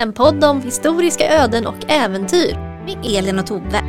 En podd om historiska öden och äventyr med Elin och Tove.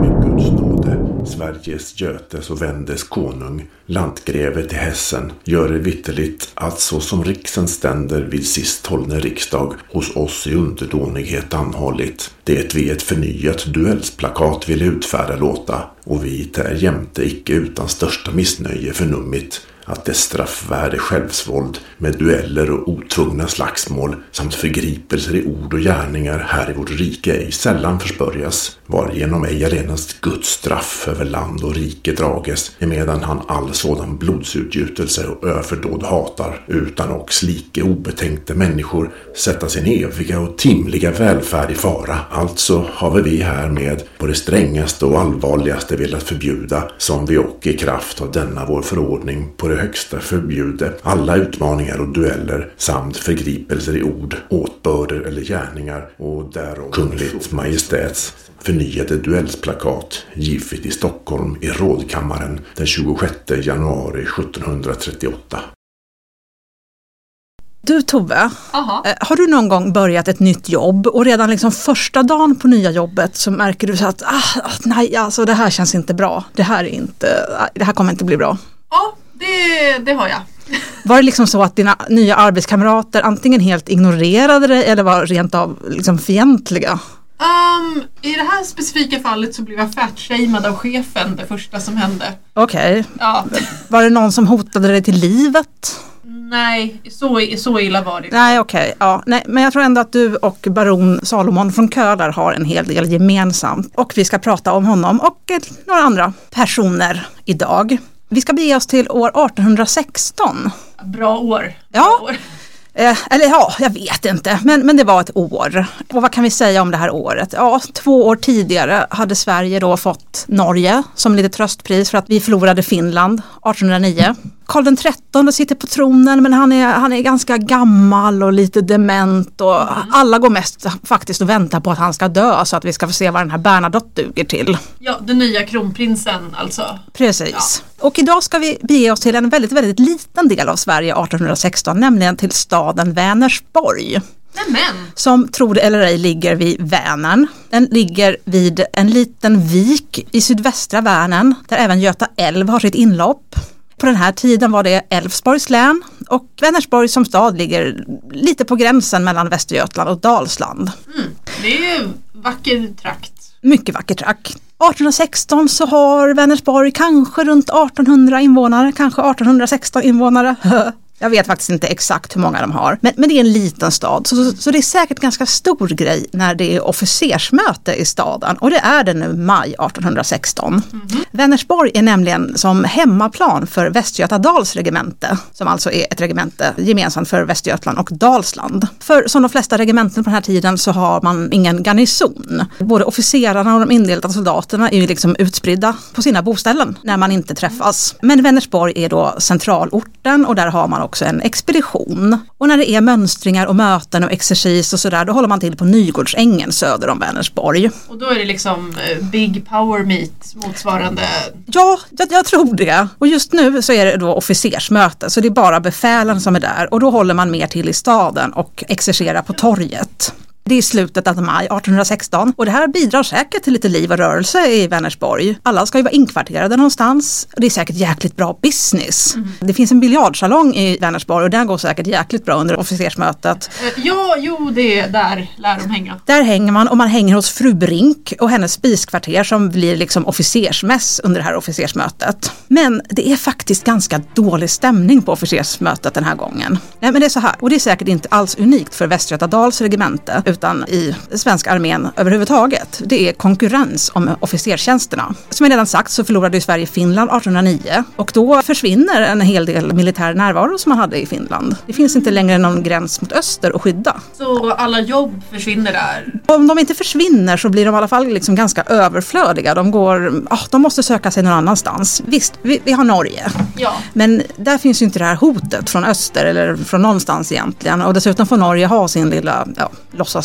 Med Guds nåde, Sveriges Götes och Vendes konung, lantgreve till Hessen, gör det vitterligt att så som riksens ständer vid sist hållne riksdag hos oss i underdånighet anhållit, det vi ett förnyat duellsplakat vill utfärda låta, och vi där jämte icke utan största missnöje förnummit, att dess straffvärde självsvåld med dueller och otvungna slagsmål samt förgripelser i ord och gärningar här i vårt rike ej sällan förspörjas, varigenom ej allenast Guds straff över land och rike drages, emedan han all sådan blodsutgjutelse och överdåd hatar, utan och slike obetänkte människor sätta sin eviga och timliga välfärd i fara. Alltså har vi härmed på det strängaste och allvarligaste velat förbjuda, som vi och i kraft av denna vår förordning på det högsta förbjude alla utmaningar och dueller samt förgripelser i ord, åtbörder eller gärningar och därom kungligt majestäts förnyade duellsplakat givet i Stockholm i rådkammaren den 26 januari 1738. Du Tove, Aha. eh, har du någon gång börjat ett nytt jobb och redan liksom första dagen på nya jobbet så märker du så att ah, nej, alltså det här känns inte bra. Det här, är inte, det här kommer inte bli bra. Ja, det, det har jag. Var det liksom så att dina nya arbetskamrater antingen helt ignorerade dig eller var rent av liksom fientliga? Um, I det här specifika fallet så blev jag fatshamead av chefen det första som hände. Okej, Ja, var det någon som hotade dig till livet? nej, så, så illa var det Nej, okej. ja. Nej, men jag tror ändå att du och baron Salomon från Köhler har en hel del gemensamt. Och vi ska prata om honom och eh, några andra personer idag. Vi ska bege oss till år 1816. Bra år. Ja. Bra år. Eh, eller ja, jag vet inte, men, men det var ett år. Och vad kan vi säga om det här året? Ja, två år tidigare hade Sverige då fått Norge som lite tröstpris för att vi förlorade Finland 1809. Karl XIII sitter på tronen men han är, han är ganska gammal och lite dement och alla går mest faktiskt och väntar på att han ska dö så att vi ska få se vad den här Bernadotte duger till. Ja, den nya kronprinsen alltså. Precis. Och idag ska vi bege oss till en väldigt, väldigt liten del av Sverige 1816, nämligen till staden Vänersborg Nämen! som tro det eller ej ligger vid Vänern. Den ligger vid en liten vik i sydvästra Vänern där även Göta älv har sitt inlopp. På den här tiden var det Älvsborgs län och Vänersborg som stad ligger lite på gränsen mellan Västergötland och Dalsland. Det är ju vacker trakt. Mycket vacker trakt. 1816 så har Vänersborg kanske runt 1800 invånare, kanske 1816 invånare. Jag vet faktiskt inte exakt hur många de har, men, men det är en liten stad. Så, så, så det är säkert ganska stor grej när det är officersmöte i staden och det är det nu maj 1816. Vänersborg är nämligen som hemmaplan för Västgötadals regemente, som alltså är ett regemente gemensamt för Västergötland och Dalsland. För som de flesta regementen på den här tiden så har man ingen garnison. Både officerarna och de indelade soldaterna är ju liksom utspridda på sina boställen när man inte träffas. Men Vänersborg är då centralorten och där har man också en expedition. Och när det är mönstringar och möten och exercis och sådär, då håller man till på Nygårdsängen söder om Vänersborg. Och då är det liksom eh, Big Power Meet motsvarande. Ja, jag, jag tror det. Och just nu så är det då officersmöte, så det är bara befälen som är där och då håller man mer till i staden och exercerar på torget. Det är slutet av maj 1816 och det här bidrar säkert till lite liv och rörelse i Vänersborg. Alla ska ju vara inkvarterade någonstans. Det är säkert jäkligt bra business. Det finns en biljardsalong i Vänersborg och den går säkert jäkligt bra under officersmötet. Eh, Ja, jo, det är där lär de hänga. Där hänger man och man hänger hos fru Brink och hennes spiskvarter som blir liksom officersmäss under det här officersmötet. Men det är faktiskt ganska dålig stämning på officersmötet den här gången. Nej men det är så här, och det är säkert inte alls unikt för Västgötadals regemente utan i svenska armén överhuvudtaget. Det är konkurrens om officerstjänsterna. Som jag redan sagt så förlorade ju Sverige Finland 1809 och då försvinner en hel del militär närvaro som man hade i Finland. Det finns inte längre någon gräns mot öster att skydda. Så alla jobb försvinner där. Om de inte försvinner så blir de i alla fall liksom ganska överflödiga. De, går, ah, de måste söka sig någon annanstans. Visst, vi, vi har Norge. Ja. Men där finns ju inte det här hotet från öster eller från någonstans egentligen. Och dessutom får Norge ha sin lilla ja,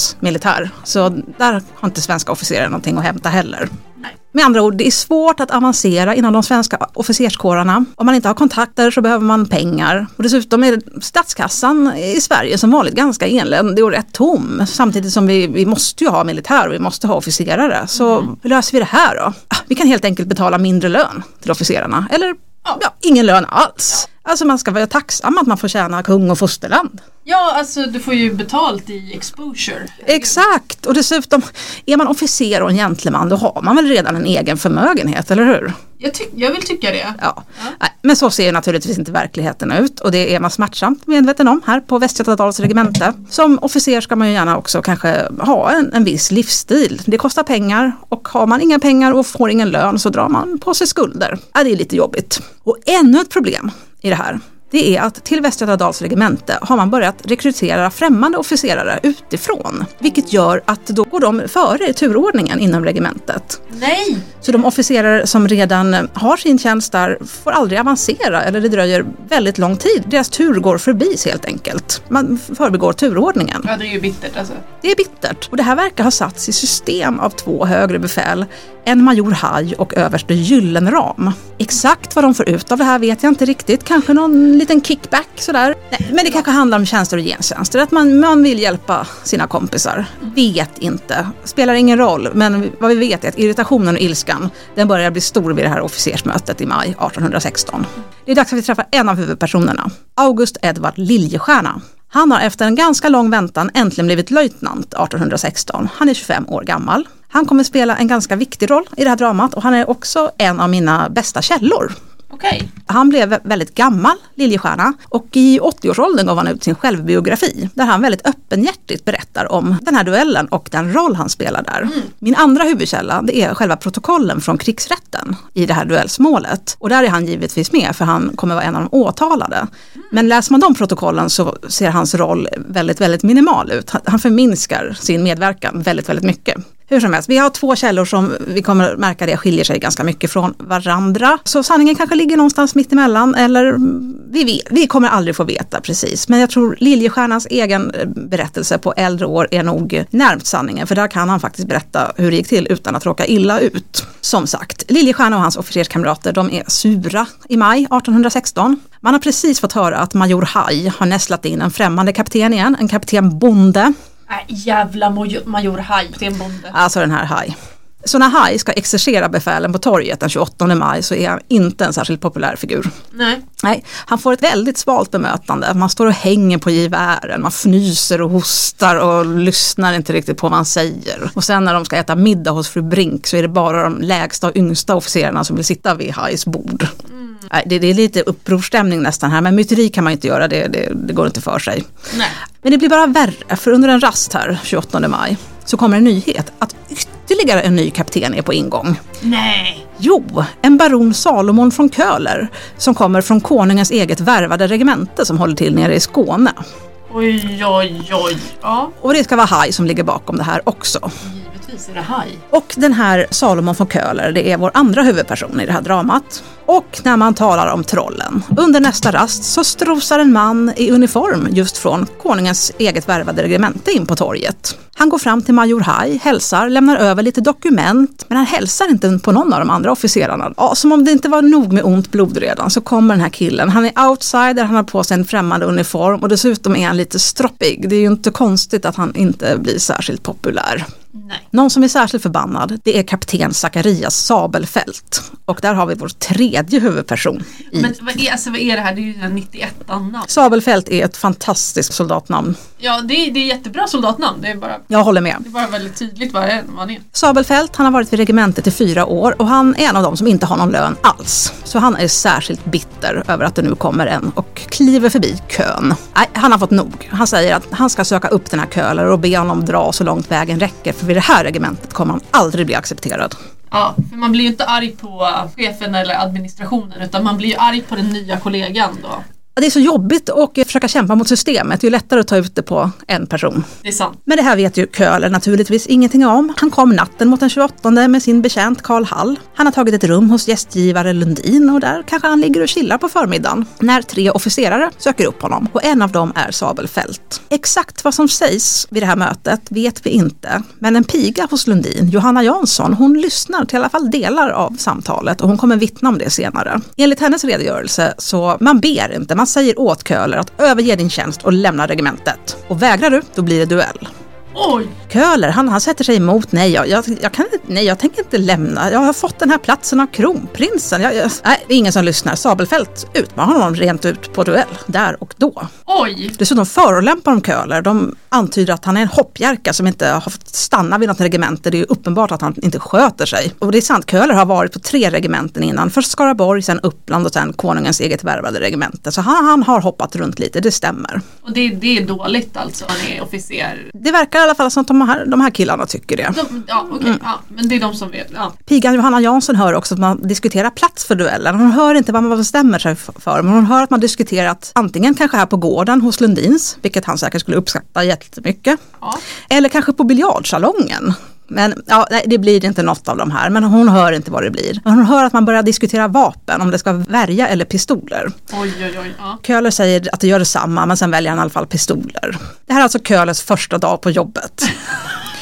låtsasmilitär. Så där har inte svenska officerare någonting att hämta heller. Nej. Med andra ord, det är svårt att avancera inom de svenska officerskårarna. Om man inte har kontakter så behöver man pengar. Och dessutom är statskassan i Sverige som vanligt ganska eländig och rätt tom. Samtidigt som vi, vi måste ju ha militär och vi måste ha officerare. Så hur löser vi det här då? Ah, Vi kan helt enkelt betala mindre lön till officerarna. Eller ja, ingen lön alls. Alltså man ska vara tacksam att man får tjäna kung och fosterland. Ja, alltså du får ju betalt i exposure. Exakt, och dessutom är man officer och en gentleman då har man väl redan en egen förmögenhet, eller hur? Jag, ty- jag vill tycka det. Ja. Nej, Men så ser ju naturligtvis inte verkligheten ut och det är man smärtsamt medveten om här på Västgötadals regemente. Som officer ska man ju gärna också kanske ha en, en viss livsstil. Det kostar pengar och har man inga pengar och får ingen lön så drar man på sig skulder. Ja, det är lite jobbigt. Och ännu ett problem i det här det är att till Västgötadals regemente har man börjat rekrytera främmande officerare utifrån. Vilket gör att då går de före i turordningen inom regementet. Nej! Så de officerare som redan har sin tjänst där får aldrig avancera eller det dröjer väldigt lång tid. Deras tur går förbi helt enkelt. Man förbigår turordningen. Ja, det är ju bittert alltså. Det är bittert och det här verkar ha satts i system av två högre befäl, en major Haj och överste Gyllenram. Exakt vad de får ut av det här vet jag inte riktigt, kanske någon liten kickback sådär. Nej, men det kanske handlar om tjänster och gentjänster, att man, man vill hjälpa sina kompisar. Vet inte, spelar ingen roll, men vad vi vet är att irritationen och ilskan den börjar bli stor vid det här officersmötet i maj 1816. Det är dags att vi träffar en av huvudpersonerna, August Edvard Liljestjärna. Han har efter en ganska lång väntan äntligen blivit löjtnant 1816. Han är 25 år gammal. Han kommer spela en ganska viktig roll i det här dramat och han är också en av mina bästa källor. Okej. Han blev väldigt gammal, Liljestjärna, och i 80-årsåldern gav han ut sin självbiografi där han väldigt öppenhjärtigt berättar om den här duellen och den roll han spelar där. Min andra huvudkälla det är själva protokollen från krigsrätten i det här duellsmålet. Och där är han givetvis med för han kommer vara en av de åtalade. Men läser man de protokollen så ser hans roll väldigt, väldigt minimal ut. Han förminskar sin medverkan väldigt, väldigt mycket. Hur som helst, vi har två källor som vi kommer märka det skiljer sig ganska mycket från varandra. Så sanningen kanske ligger någonstans mitt emellan eller vi, vet, vi kommer aldrig få veta precis. Men jag tror Liljestjärnans egen eh, berättelse på äldre år är nog närmt sanningen för där kan han faktiskt berätta hur det gick till utan att råka illa ut. Som sagt, Liljestjärna och hans officerskamrater de är sura i maj 1816. Man har precis fått höra att major Haj har nästlat in en främmande kapten igen, en kapten Bonde. Nej, jävla major, major Haj. Det är en bonde. Alltså den här Haj. Så när Haj ska exercera befälen på torget den 28 maj så är han inte en särskilt populär figur. Nej. Nej, han får ett väldigt svalt bemötande. Man står och hänger på gevären, man fnyser och hostar och lyssnar inte riktigt på vad han säger. Och sen när de ska äta middag hos fru Brink så är det bara de lägsta och yngsta officerarna som vill sitta vid Hajs bord. Nej, det, det är lite upprorstämning nästan här, men myteri kan man inte göra, det, det, det går inte för sig. Nej. Men det blir bara värre, för under en rast här, 28 maj, så kommer en nyhet att ytterligare en ny kapten är på ingång. Nej. Jo, en baron Salomon från Köhler som kommer från konungens eget värvade regemente som håller till nere i Skåne. Oj, oj, oj. Ja, Och det ska vara Haj som ligger bakom det här också. givetvis är det haj. Och den här Salomon från Köhler, det är vår andra huvudperson i det här dramat. Och när man talar om trollen, under nästa rast så strosar en man i uniform just från konungens eget värvade regemente in på torget. Han går fram till major Haj, hälsar, lämnar över lite dokument, men han hälsar inte på någon av de andra officerarna. Ja, som om det inte var nog med ont blod redan så kommer den här killen. Han är outsider, han har på sig en främmande uniform och dessutom är han lite stroppig. Det är ju inte konstigt att han inte blir särskilt populär. Nej. Någon som är särskilt förbannad, det är kapten Zacharias Sabelfält. Och där har vi vår tredje huvudperson. I. Men vad är, alltså, vad är det här? Det är ju en 91 namn. Sabelfält är ett fantastiskt soldatnamn. Ja, det är, det är jättebra soldatnamn. Det är bara, Jag håller med. det är bara väldigt tydligt vad, han är. Sabelfält, han har varit vid regementet i fyra år och han är en av dem som inte har någon lön alls. Så han är särskilt bitter över att det nu kommer en och kliver förbi kön. Nej, han har fått nog. Han säger att han ska söka upp den här Köhler och be honom dra så långt vägen räcker för vid det här regementet kommer han aldrig bli accepterad. Ja, för man blir ju inte arg på chefen eller administrationen utan man blir ju arg på den nya kollegan då. Det är så jobbigt att eh, försöka kämpa mot systemet, det är lättare att ta ut det på en person. Det är sant. Men det här vet ju Köhler naturligtvis ingenting om. Han kom natten mot den 28 med sin betjänt Karl Hall. Han har tagit ett rum hos gästgivare Lundin och där kanske han ligger och chillar på förmiddagen när tre officerare söker upp honom och en av dem är Sabelfält. Exakt vad som sägs vid det här mötet vet vi inte, men en piga hos Lundin, Johanna Jansson, hon lyssnar till i alla fall delar av samtalet och hon kommer vittna om det senare. Enligt hennes redogörelse så man ber inte, man säger åt Köhler att överge din tjänst och lämna regementet. Och vägrar du, då blir det duell. Oj! Köhler, han, han sätter sig emot. Nej jag, jag, jag, kan, nej, jag tänker inte lämna. Jag har fått den här platsen av kronprinsen. Jag, jag, nej, det är ingen som lyssnar. Sabelfält utmanar honom rent ut på duell, där och då. Oj! Dessutom förolämpar de Köhler. De antyder att han är en hoppjerka som inte har fått stanna vid något regemente. Det är ju uppenbart att han inte sköter sig. Och det är sant, Köhler har varit på tre regementen innan. Först Skaraborg, sen Uppland och sen konungens eget värvade regemente. Så han, han har hoppat runt lite, det stämmer. Och det, det är dåligt alltså, han är officer. Det verkar i alla fall som att de här, de här killarna tycker det. De, ja, okej, ja, men det är de som vet. Ja. Pigan Johanna Jansson hör också att man diskuterar plats för duellen. Hon hör inte vad man bestämmer sig för, men hon hör att man diskuterat antingen kanske här på gården hos Lundins, vilket han säkert skulle uppskatta jättemycket, Ja. eller kanske på biljardsalongen. Men ja, nej, det blir inte något av de här, men hon hör inte vad det blir. Hon hör att man börjar diskutera vapen, om det ska värja eller pistoler. Oj, oj, oj. Ja. Köhler säger att det gör detsamma, men sen väljer han i alla fall pistoler. Det här är alltså Köhlers första dag på jobbet.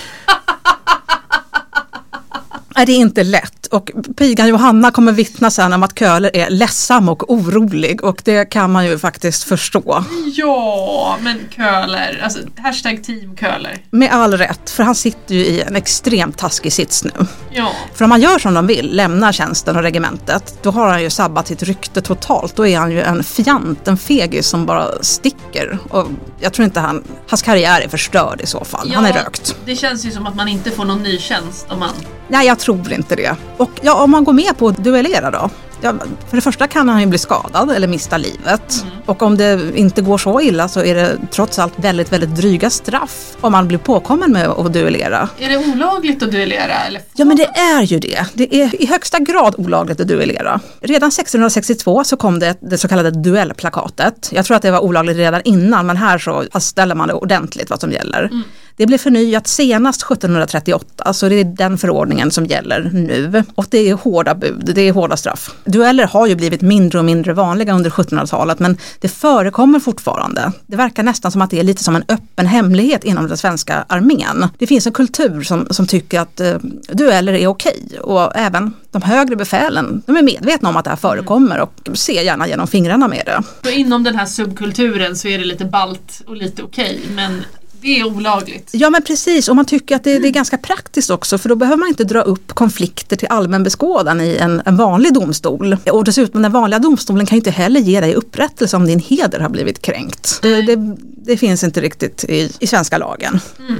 Nej, det är inte lätt och pigan Johanna kommer vittna sen om att Köhler är ledsam och orolig och det kan man ju faktiskt förstå. ja, men Köhler, alltså hashtag team Köhler. Med all rätt, för han sitter ju i en extremt taskig sits nu. Ja, För om han gör som de vill, lämnar tjänsten och regementet, då har han ju sabbat sitt rykte totalt. Då är han ju en fjant, en fegis som bara sticker. Och jag tror inte han, hans karriär är förstörd i så fall. Han är Ja, rökt. Det känns ju som att man inte får någon ny tjänst om man... Nej, jag tror inte det. Och ja, om man går med på att duellera då? Ja, för det första kan han ju bli skadad eller mista livet. Och om det inte går så illa så är det trots allt väldigt, väldigt dryga straff om man blir påkommen med att duellera. Är det olagligt att duellera? Eller? Ja men det är ju det. Det är i högsta grad olagligt att duellera. Redan 1662 så kom det det så kallade duellplakatet. Jag tror att det var olagligt redan innan men här så fastställer man det ordentligt vad som gäller. Det blev förnyat senast 1738 så det är den förordningen som gäller nu. Och det är hårda bud, det är hårda straff. Dueller har ju blivit mindre och mindre vanliga under 1700-talet men det förekommer fortfarande. Det verkar nästan som att det är lite som en öppen hemlighet inom den svenska armén. Det finns en kultur som, som tycker att eh, dueller är okej och även de högre befälen, de är medvetna om att det här förekommer och ser gärna genom fingrarna med det. Så inom den här subkulturen så är det lite balt och lite okej, men det är olagligt. Ja men precis och man tycker att det, det är ganska praktiskt också för då behöver man inte dra upp konflikter till allmän beskådan i en, en vanlig domstol. Och dessutom den vanliga domstolen kan ju inte heller ge dig upprättelse om din heder har blivit kränkt. Det, det, det finns inte riktigt i, i svenska lagen.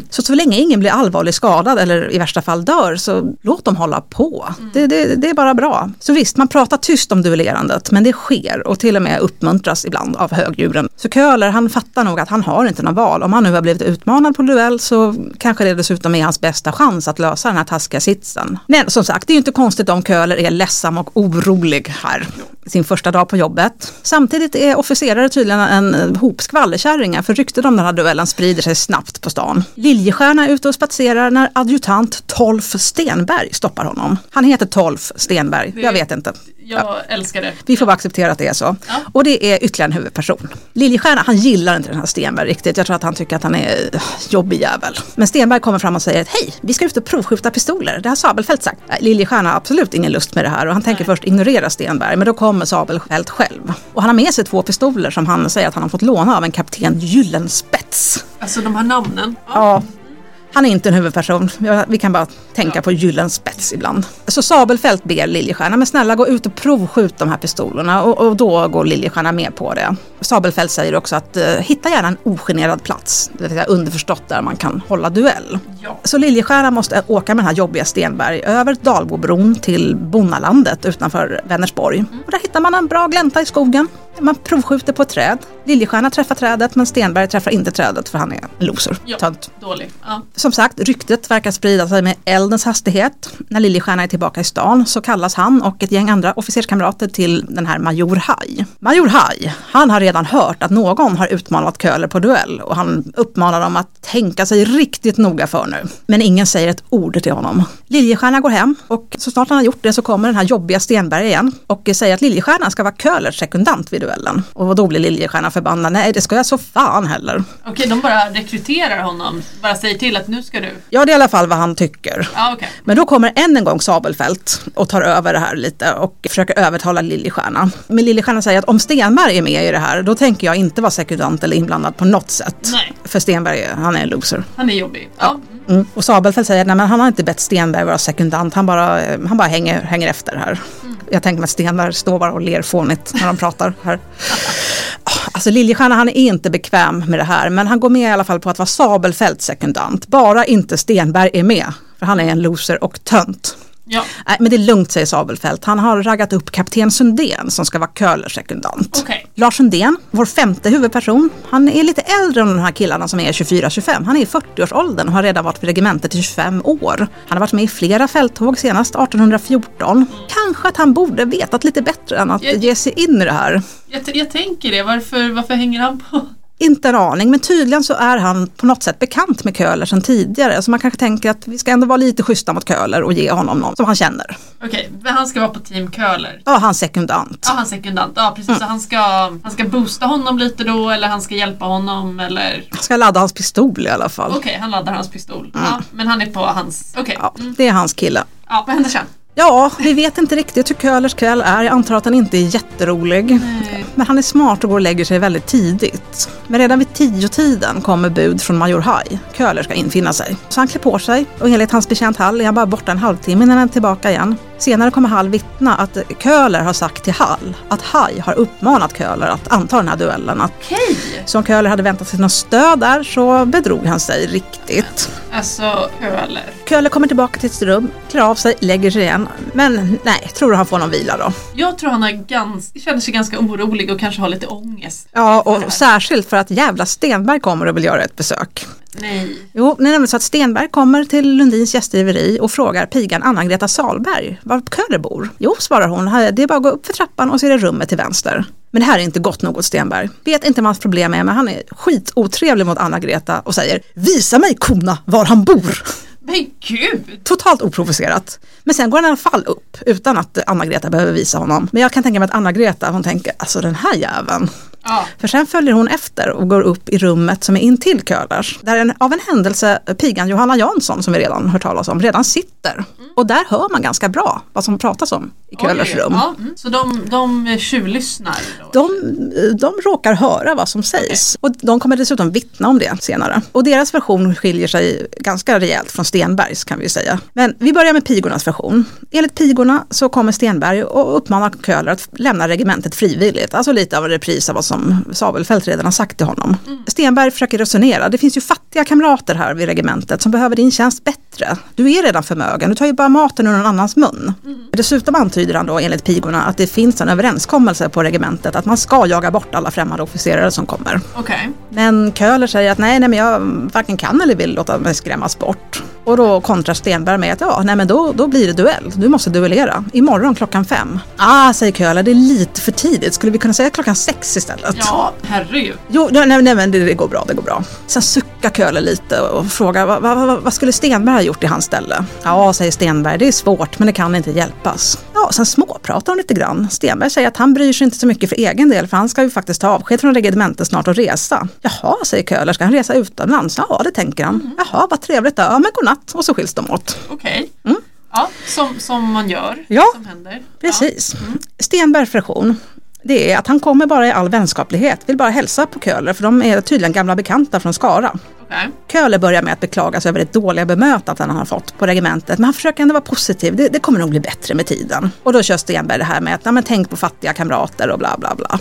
Så så länge ingen blir allvarligt skadad eller i värsta fall dör så låt dem hålla på. Det, det, är bara bra. Så visst, man pratar tyst om duellerandet men det sker och till och med uppmuntras ibland av högdjuren. Så Köhler han fattar nog att han har inte någon val. Om han nu har blivit utmanad på duell så kanske det dessutom är hans bästa chans att lösa den här taskiga sitsen. Men som sagt, det är ju inte konstigt om Köhler är ledsam och orolig här sin första dag på jobbet. Samtidigt är officerare tydligen en hop skvallerkärringar för ryktet om den här duellen sprider sig snabbt på stan. Liljestjärna är ute och spatserar när adjutant Tolf Stenberg stoppar honom. Han heter Tolf Stenberg, jag vet inte. Jag älskar det. Vi får bara acceptera att det är så. Ja. Och det är ytterligare en huvudperson. Liljestjärna, han gillar inte den här Stenberg riktigt. Jag tror att han tycker att han är eh, jobbig jävel. Men Stenberg kommer fram och säger att hej, vi ska ut och provskjuta pistoler. Det har Sabelfält sagt. Nej, Liljestjärna har absolut ingen lust med det här och han tänker först ignorera Stenberg. Men då kommer Sabelfält själv. Och han har med sig två pistoler som han säger att han har fått låna av en kapten Gyllenspets. Alltså de här namnen. Ja. Ja. Han är inte en huvudperson. Vi kan bara tänka på Gyllenspets ibland. Så Sabelfält ber Liljestjärna, men snälla gå ut och provskjut de här pistolerna. Och, och då går Liljestjärna med på det. Sabelfält säger också att eh, hitta gärna en ogenerad plats. Det vill säga underförstått där man kan hålla duell. Ja. Så Liljestjärna måste åka med den här jobbiga Stenberg över Dalbobron till Bonnalandet utanför Vänersborg. Och där hittar man en bra glänta i skogen. Man provskjuter på ett träd. Liljestjärna träffar trädet men Stenberg träffar inte trädet för han är en loser. Ja. Tönt. Dålig. Ja. Som sagt, ryktet verkar sprida sig med eldens hastighet. När Liljestjärna är tillbaka i stan så kallas han och ett gäng andra officerskamrater till den här Major Haj. Major Haj, han har redan hört att någon har utmanat Köhler på duell och han uppmanar dem att tänka sig riktigt noga för nu. Men ingen säger ett ord till honom. Liljestjärna går hem och så snart han har gjort det så kommer den här jobbiga Stenberg igen och säger att Liljestjärna ska vara Köhlers sekundant vid duellen. Och då blir Liljestjärna förbannad. Nej, det ska jag så fan heller. Okej, de bara rekryterar honom. Bara säger till att nu ska du. Ja, det är i alla fall vad han tycker. Ja, okej. Men då kommer än en gång Sabelfält och tar över det här lite och försöker övertala Liljestjärna. Men Liljestjärna säger att om Stenberg är med i det här då tänker jag inte vara sekundant eller inblandad på något sätt. Nej. För Stenberg, han är en loser. Han är jobbig. Ja. Mm. Och Sabelfält säger att han har inte bett Stenberg vara sekundant, han bara, han bara hänger, hänger efter här. Jag tänker mig att Stenberg står bara och ler fånigt när de pratar här. Alltså Liljestjärna han är inte bekväm med det här men han går med i alla fall på att vara Sabelfält sekundant. Bara inte Stenberg är med. För han är en loser och tönt. Ja. Nej, men det är lugnt säger Sabelfält. Han har raggat upp kapten Sundén som ska vara Köhlers sekundant. Okej. Lars Sundén, vår femte huvudperson, han är lite äldre än de här killarna som är 24-25. Han är i 40-årsåldern och har redan varit vid regementet i 25 år. Han har varit med i flera fälttåg, senast 1814. Kanske att han borde vetat lite bättre än att Jag- ge sig in i det här. Jag, jag tänker det. Varför, varför hänger han på? Inte en aning, men tydligen så är han på något sätt bekant med Köhler sedan tidigare. Så man kanske tänker att vi ska ändå vara lite schyssta mot Köhler och ge honom någon som han känner. Okej, men han ska vara på team Köhler. Ja, han sekundant. Ja, han sekundant. Ja, precis. Så han ska, han ska boosta honom lite då eller han ska hjälpa honom eller? Ska ladda hans pistol i alla fall. Okej, han laddar hans pistol. Ja, men han är på hans... Okej. Ja, Mm. det är hans kille. Ja, vad händer sen? Ja, vi vet inte riktigt hur Köhlers kväll är. Jag antar att han inte är jätterolig. Nej. Men han är smart och går och lägger sig väldigt tidigt. Men redan vid tio tiden kommer bud från Major Haj. Köhler ska infinna sig. Så han klär på sig och enligt hans betjänt Hall är han bara borta en halvtimme innan han är tillbaka igen. Senare kommer Hall vittna att Köhler har sagt till Hall att Haj har uppmanat Köhler att anta den här duellen. Att Okej. så om Köhler hade väntat sig något stöd där så bedrog han sig riktigt. Alltså, Köhler. Köhler kommer tillbaka till sitt rum, klär av sig, lägger sig igen. Men nej, tror du han får någon vila då? Jag tror han är ganska, känner sig ganska orolig och kanske har lite ångest. Ja, och särskilt för att jävla Stenberg kommer och vill göra ett besök. Nej. Jo, är nämligen så att Stenberg kommer till Lundins gästgiveri och frågar pigan Anna-Greta Salberg var Köhler bor. Jo, svarar hon, det är bara att gå upp för trappan och så är det rummet till vänster. Men det här är inte gott nog åt Stenberg. Vet inte vad hans problem är, men han är skitotrevlig mot Anna-Greta och säger Visa mig kona var han bor! Men gud! Totalt oprovocerat. Men sen går han i alla fall upp utan att Anna-Greta behöver visa honom. Men jag kan tänka mig att Anna-Greta, hon tänker, alltså den här jäveln. Ja. För sen följer hon efter och går upp i rummet som är intill Köhlers. Där en, av en händelse pigan Johanna Jansson, som vi redan hört talas om, redan sitter. Och där hör man ganska bra vad som pratas om i Köhlers rum. Ja, mm. Så de, de tjuvlyssnar? De, de råkar höra vad som sägs och de kommer dessutom vittna om det senare. Och deras version skiljer sig ganska rejält från Stenbergs kan vi säga. Men vi börjar med pigornas version. Enligt pigorna så kommer Stenberg och uppmanar Köhler att lämna regementet frivilligt. Alltså lite av en repris av vad som Sabelfält redan har sagt till honom. Stenberg försöker resonera. Det finns ju fattiga kamrater här vid regementet som behöver din tjänst bättre. Du är redan förmögen, du tar ju bara maten ur någon annans mun. Dessutom antyder han då enligt pigorna att det finns en överenskommelse på regementet att man ska jaga bort alla främmande officerare som kommer. Okej. Men Köhler säger att nej, nej men jag varken kan eller vill låta mig skrämmas bort. Och då kontrar Stenberg med att ja, nej men då, då blir det duell. Du måste duellera. Imorgon klockan fem. Ah, säger Köhler, det är lite för tidigt. Skulle vi kunna säga klockan sex istället? Ja, herregud. Jo, nej, nej, men det, det går bra, det går bra. Sen suckar Köhler lite och frågar vad, vad, vad, skulle Stenberg ha gjort i hans ställe? Ja, säger Stenberg, det är svårt men det kan inte hjälpas. Ja, sen småpratar de lite grann. Stenberg säger att han bryr sig inte så mycket för egen del för han ska ju faktiskt ta avsked från regementet snart och resa. Jaha, säger Köhler, ska han resa utomlands? Ja, det tänker han. Jaha, vad trevligt då. Ja, men godnatt. Och så skiljs de åt. Okej. Ja, som, som man gör. Mm. Ja, Som händer. Precis. Stenbergs version det är att han kommer bara i all vänskaplighet, vill bara hälsa på Köhler för de är tydligen gamla bekanta från Skara. Okej. Köhler börjar med att beklaga sig över det dåliga bemötandet han har fått på regementet men han försöker ändå vara positiv, det, det kommer nog bli bättre med tiden. Och då kör Stenberg det här med att ja, men tänk på fattiga kamrater och bla bla bla.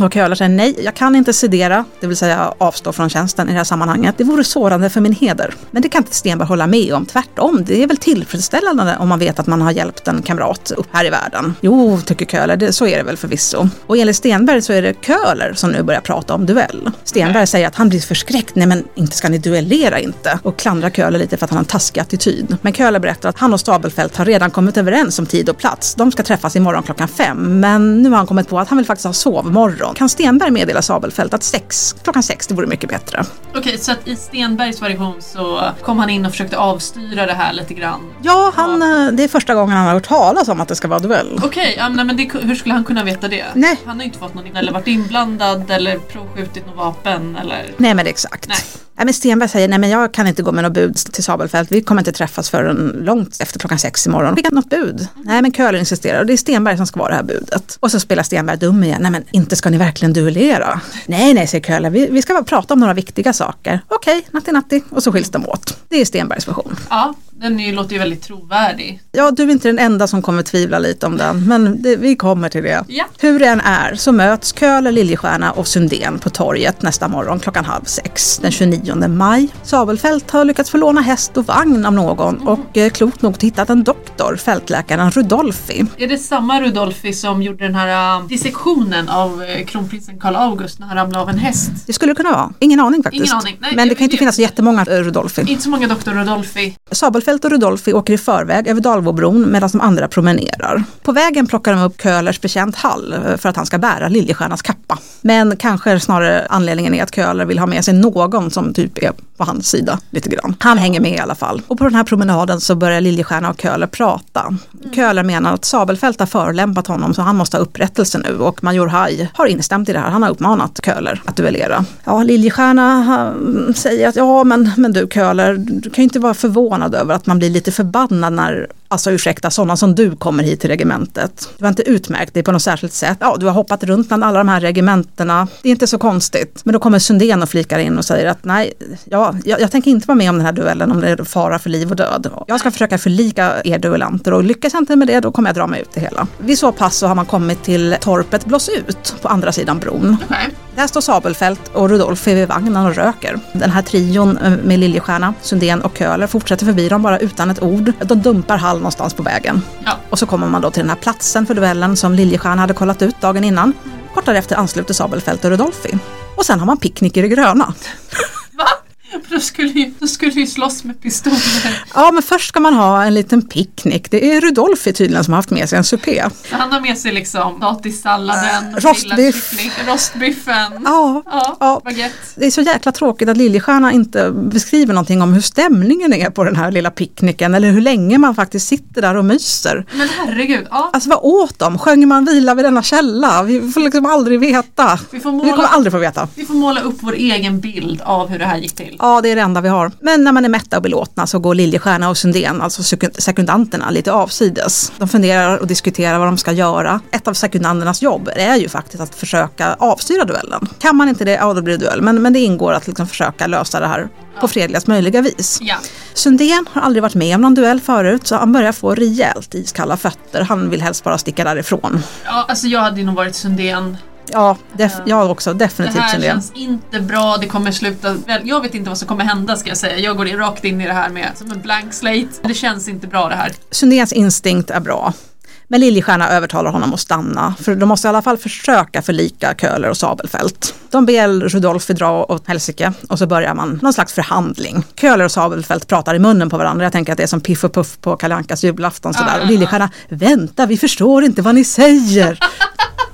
Och Köhler säger nej, jag kan inte sedera, det vill säga avstå från tjänsten i det här sammanhanget. Det vore sårande för min heder. Men det kan inte Stenberg hålla med om. Tvärtom, det är väl tillfredsställande om man vet att man har hjälpt en kamrat upp här i världen. Jo, tycker Köhler, det, så är det väl förvisso. Och enligt Stenberg så är det Köhler som nu börjar prata om duell. Stenberg säger att han blir förskräckt, nej men inte ska ni duellera inte. Och klandrar Köhler lite för att han har en taskig attityd. Men Köhler berättar att han och Stabelfelt har redan kommit överens om tid och plats. De ska träffas imorgon klockan fem, men nu har han kommit på att han vill faktiskt ha sovmorgon. Kan Stenberg meddela Sabelfält att sex, klockan sex, det vore mycket bättre? Okej, så att i Stenbergs version så kom han in och försökte avstyra det här lite grann. Ja, han, eh, det är första gången han har hört talas om att det ska vara duell. Okej, nej, men det, hur skulle han kunna veta det? Nej. Han har ju inte fått någon eller varit inblandad eller provskjutit något vapen eller... Nej men exakt. Nej. Nej, men Stenberg säger nej men jag kan inte gå med något bud till Sabelfält. Vi kommer inte träffas förrän långt efter klockan sex imorgon. Fick något bud? Nej men Köhler insisterar och det är Stenberg som ska vara det här budet. Och så spelar Stenberg dum igen. Nej men inte ska ni verkligen duellera? Nej nej säger Köhler, vi, vi ska bara prata om några viktiga saker. Okej, natti natti. Och så skiljs de åt. Det är Stenbergs version. Ja, den är låter ju väldigt trovärdig. Ja, du är inte den enda som kommer tvivla lite om den, men det, vi kommer till det. Ja. Hur det än är så möts Köhler, Liljestjärna och Sundén på torget nästa morgon klockan halv sex den 29 maj. Sabelfält har lyckats få låna häst och vagn av någon och eh, klokt nog hittat en doktor, fältläkaren Rudolfi. Är det samma Rudolfi som gjorde den här uh, dissektionen av uh, kronprinsen Karl August när han ramlade av en häst? Det skulle det kunna vara. Ingen aning faktiskt. Ingen aning. Nej, Men det kan inte finnas så jättemånga eh, Rudolfi. Inte så många doktor Rudolfi. Sabelfält och Rudolfi åker i förväg över Dalvåbron medan de andra promenerar. På vägen plockar de upp Köhlers bekänt Hall eh, för att han ska bära Liljestjärnas kappa. Men kanske snarare anledningen är att Köhler vill ha med sig någon som typ är på hans sida lite grann. Han hänger med i alla fall. Och på den här promenaden så börjar Liljestjärna och Köhler prata. Köhler menar att Sabelfält har förolämpat honom så han måste ha upprättelse nu och Major Haj har instämt i det här. Han har uppmanat Köhler att duellera. Ja, Liljestjärna säger att ja men, men du Köhler, du kan ju inte vara förvånad över att man blir lite förbannad när, alltså ursäkta, sådana som du kommer hit till regementet. Du har inte utmärkt dig på något särskilt sätt. Ja, du har hoppat runt bland alla de här regementena. Det är inte så konstigt. Men då kommer Sundén och flikar in och säger att nej, ja, jag, jag tänker inte vara med om den här duellen om det är fara för liv och död. Jag ska försöka förlika er duellanter och lyckas jag inte med det då kommer jag dra mig ut det hela. Vid så pass så har man kommit till torpet Blås ut på andra sidan bron. Okej. Där står Sabelfält och Rudolf är vid vagnen och röker. Den här trion eh, med Liljestjärna, Sundén och Köhler fortsätter förbi dem bara utan ett ord. De dumpar Hall någonstans på vägen. Ja. Och så kommer man då till den här platsen för duellen som Liljestjärna hade kollat ut dagen innan. Kort därefter ansluter Sabelfält och Rudolfi. Och sen har man picknick i det gröna. Då skulle, ju, då skulle ju slåss med pistoler. Ja, men först ska man ha en liten picknick. Det är Rudolfi tydligen som har haft med sig en supé. Han har med sig liksom potatissalladen, Äh, rostbiff. rostbiffen. Ja, Ja, ja. Det är så jäkla tråkigt att Liljestjärna inte beskriver någonting om hur stämningen är på den här lilla picknicken eller hur länge man faktiskt sitter där och myser. Men herregud, ja. Alltså vad åt de? Sjöng man vila vid denna källa? Vi får liksom aldrig veta. Vi får Vi kommer måla, aldrig få veta. vi får måla upp vår egen bild av hur det här gick till. Ja, det är det enda vi har. Men när man är mätta och belåtna så går Liljestjärna och Sundén, alltså sekund- sekundanterna, lite avsides. De funderar och diskuterar vad de ska göra. Ett av sekundanternas jobb är ju faktiskt att försöka avstyra duellen. Kan man inte det, ja då blir det duell. Men, men det ingår att liksom försöka lösa det här på fredligast möjliga vis. Ja. Sundén har aldrig varit med om någon duell förut så han börjar få rejält iskalla fötter. Han vill helst bara sticka därifrån. ja, alltså jag hade nog varit Sundén. Ja, def- jag också. Det Definitivt här Sundén. känns inte bra, det kommer sluta väl. Jag vet inte vad som kommer hända ska jag säga. Jag går in, rakt in i det här med som en blank slate. Det känns inte bra det här. Sundéns instinkt är bra. Men Liljestjärna övertalar honom att stanna, för de måste i alla fall försöka förlika Köhler och Sabelfält. De ber Rudolf dra åt helsike och så börjar man någon slags förhandling. Köhler och Sabelfält pratar i munnen på varandra, jag tänker att det är som Piff och Puff på Kalle Ankas julafton sådär. Och Liljestjärna, vänta vi förstår inte vad ni säger.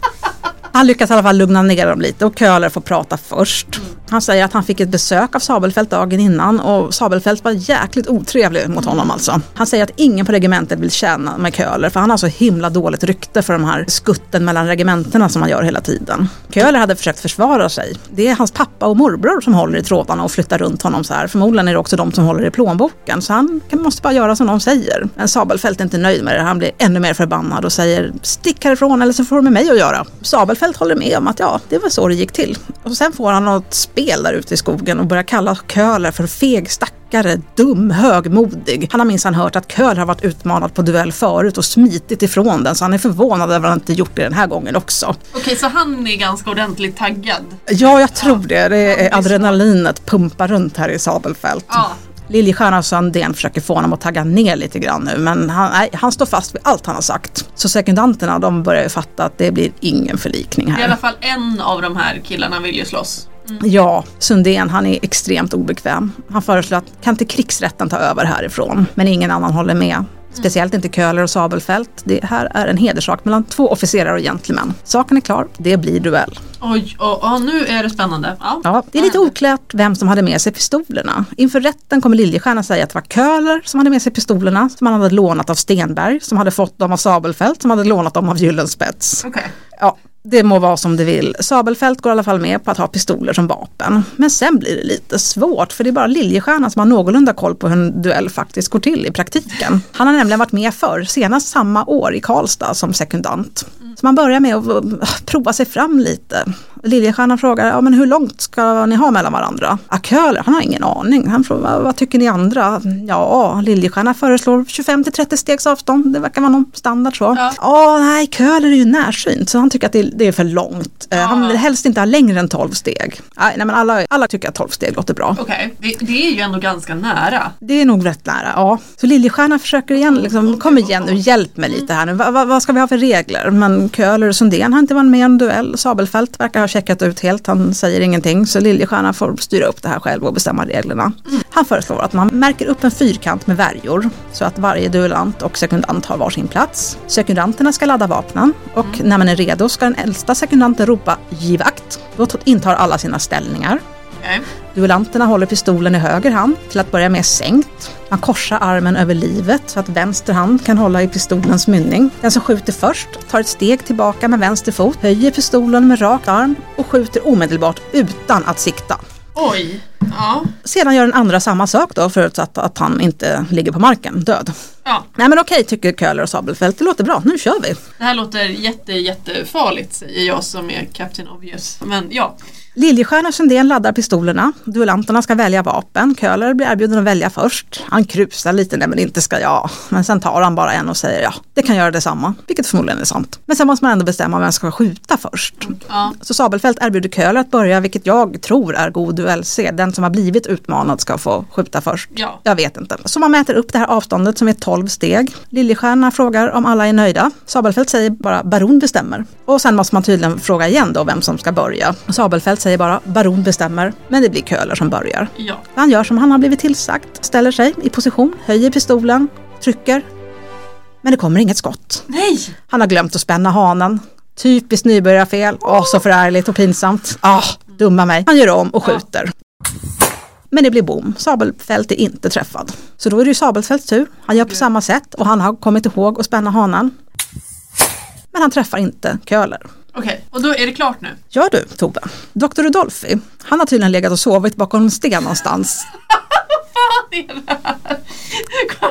Han lyckas i alla fall lugna ner dem lite och Köhler får prata först. Mm. Han säger att han fick ett besök av Sabelfält dagen innan och Sabelfält var jäkligt otrevlig mot honom alltså. Han säger att ingen på regementet vill tjäna med Köhler för han har så himla dåligt rykte för de här skutten mellan regementena som han gör hela tiden. Köhler hade försökt försvara sig. Det är hans pappa och morbror som håller i trådarna och flyttar runt honom så här. Förmodligen är det också de som håller i plånboken så han måste bara göra som de säger. Men Sabelfält är inte nöjd med det. Han blir ännu mer förbannad och säger stick härifrån eller så får du med mig att göra. Sabelfält håller med om att ja, det var så det gick till. Och sen får han något spel där ute i skogen och börjar kalla Köhler för feg stackare, dum, högmodig. Han har minsann hört att Köhler har varit utmanad på duell förut och smitit ifrån den så han är förvånad över att han inte gjort det den här gången också. Okej, så han är ganska ordentligt taggad. Ja, jag tror det. Det är adrenalinet pumpar runt här i Sabelfält. Ja. Liljestjärna och Sandén försöker få honom att tagga ner lite grann nu men han, nej, han står fast vid allt han har sagt. Så sekundanterna de börjar ju fatta att det blir ingen förlikning I här. alla fall en av de här killarna vill ju slåss. Ja, Sundén han är extremt obekväm. Han föreslår att kan inte krigsrätten ta över härifrån? Men ingen annan håller med. Speciellt inte Köhler och Sabelfält. Det här är en hederssak mellan två officerare och gentlemän. Saken är klar, det blir duell. Oj, och, och nu är det spännande. Ja, Ja, det är lite oklart vem som hade med sig pistolerna. Inför rätten kommer Liljestjärna säga att det var Köhler som hade med sig pistolerna som han hade lånat av Stenberg, som hade fått dem av Sabelfält, som hade lånat dem av Gyllenspets. Okej. Ja, det må vara som det vill. Sabelfält går i alla fall med på att ha pistoler som vapen. Men sen blir det lite svårt för det är bara Liljestjärna som har någorlunda koll på hur en duell faktiskt går till i praktiken. Han har nämligen varit med förr, senast samma år i Karlstad som sekundant. Så man börjar med att prova sig fram lite. Liljestjärna frågar, ja men hur långt ska ni ha mellan varandra? Ja, Köhler, han har ingen aning. Han frågar, "Vad- tycker ni andra? Ja, Liljestjärna föreslår 25 till 30 stegs avstånd. Det verkar vara någon standard så. Ja. Ja, nej, Köhler är ju närsynt så han tycker att det, är för långt. Eh, Han vill helst inte ha längre än 12 steg. Nej, men alla, alla tycker att 12 steg låter bra. Okej, det, det är ju ändå ganska nära. Det är nog rätt nära, ja. Så Liljestjärna försöker igen, liksom, kom igen nu, hjälp mig lite här nu. Va, va, vad ska vi ha för regler? Men Köhler och Sundén har inte varit med i en duell. Sabelfält verkar ha checkat ut helt, han säger ingenting. Så Liljestjärna får styra upp det här själv och bestämma reglerna. Han föreslår att man märker upp en fyrkant med värjor så att varje duellant och sekundant har varsin plats. Sekundanterna ska ladda vapnen och när man är redo ska den äldsta sekundanten ropa giv akt. Då intar alla sina ställningar. Okej. Duellanterna håller pistolen i höger hand, till att börja med sänkt. Man korsar armen över livet så att vänster hand kan hålla i pistolens mynning. Den som skjuter först tar ett steg tillbaka med vänster fot, höjer pistolen med rak arm och skjuter omedelbart utan att sikta. Oj. Ja. Sedan gör den andra samma sak då förutsatt att han inte ligger på marken död. ja. Nej men okej tycker Köhler och Sabelfält, det låter bra, nu kör vi. Det här låter jätte, jättefarligt säger jag som är Captain Obvious. Men ja. Liljestjärna och Sundén laddar pistolerna. Duellanterna ska välja vapen. Köhler blir erbjuden att välja först. Han krusar lite, nej men inte ska jag. Men sen tar han bara en och säger ja, det kan göra detsamma. Vilket förmodligen är sant. Men sen måste man ändå bestämma vem som ska skjuta först. Ja. Så Sabelfält erbjuder Köhler att börja, vilket jag tror är god duellsed. Den som har blivit utmanad ska få skjuta först. Ja. Jag vet inte. Så man mäter upp det här avståndet som är 12 steg. Liljestjärna frågar om alla är nöjda. Sabelfält säger bara baron bestämmer. Och sen måste man tydligen fråga igen då vem som ska börja. Sabelfält säger bara baron bestämmer, men det blir Köhler som börjar. Ja. Han gör som han har blivit tillsagt, ställer sig i position, höjer pistolen, trycker. Men det kommer inget skott. Nej! Han har glömt att spänna hanen. Typiskt nybörjarfel. Åh, så förärligt och pinsamt. Ah, dumma mig. Han gör om och skjuter. Men det blir bom. Sabelfält är inte träffad. Så då är det ju Sabelfälts tur. Han gör på samma sätt och han har kommit ihåg att spänna hanen. Men han träffar inte Köhler. Okej, och då är det klart nu. Gör du, Tove? Dr. Rudolfi, han har tydligen legat och sovit bakom en sten någonstans. Det här?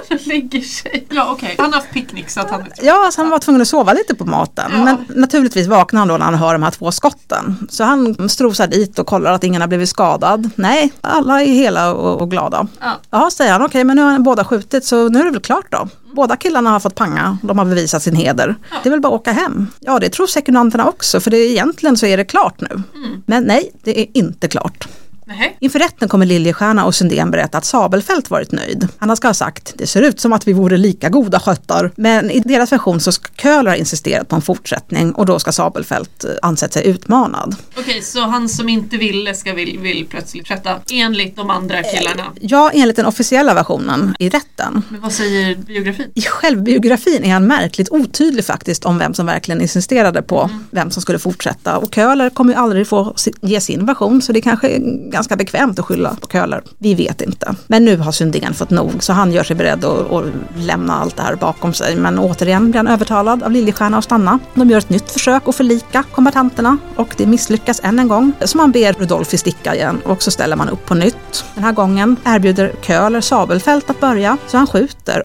Han lägger sig. Ja okej, han har haft picknick så att han. Ja, alltså han var tvungen att sova lite på maten. Ja. Men naturligtvis vaknar han då när han hör de här två skotten. Så han strosar dit och kollar att ingen har blivit skadad. Nej, alla är hela och, och glada. Ja. Jaha, säger han, okej men nu har båda skjutit så nu är det väl klart då. Båda killarna har fått panga, de har bevisat sin heder. Det är väl bara att åka hem. Ja, det tror sekundanterna också, för det är, egentligen så är det klart nu. Men nej, det är inte klart. Nej. Inför rätten kommer Liljestjärna och Sundén berätta att Sabelfält varit nöjd. Han ska ha sagt, det ser ut som att vi vore lika goda sköttar. Men i deras version så ska Köhler ha insisterat på en fortsättning och då ska Sabelfält eh, ansett sig utmanad. Okej, så han som inte ville ska vill, vill plötsligt fortsätta enligt de andra killarna. Ja, enligt den officiella versionen i rätten. Men vad säger biografin? I självbiografin är han märkligt otydlig faktiskt om vem som verkligen insisterade på vem som skulle fortsätta. Och Köhler kommer ju aldrig få ge sin version så det kanske ganska bekvämt att skylla på Köhler. Vi vet inte. Men nu har Sundén fått nog så han gör sig beredd att, att lämna allt det här bakom sig. Men återigen blir han övertalad av Liljestjärna att stanna. De gör ett nytt försök att förlika kombatanterna och det misslyckas än en gång. Så man ber Rudolfi sticka igen och så ställer man upp på nytt. Den här gången erbjuder Köhler Sabelfält att börja så han skjuter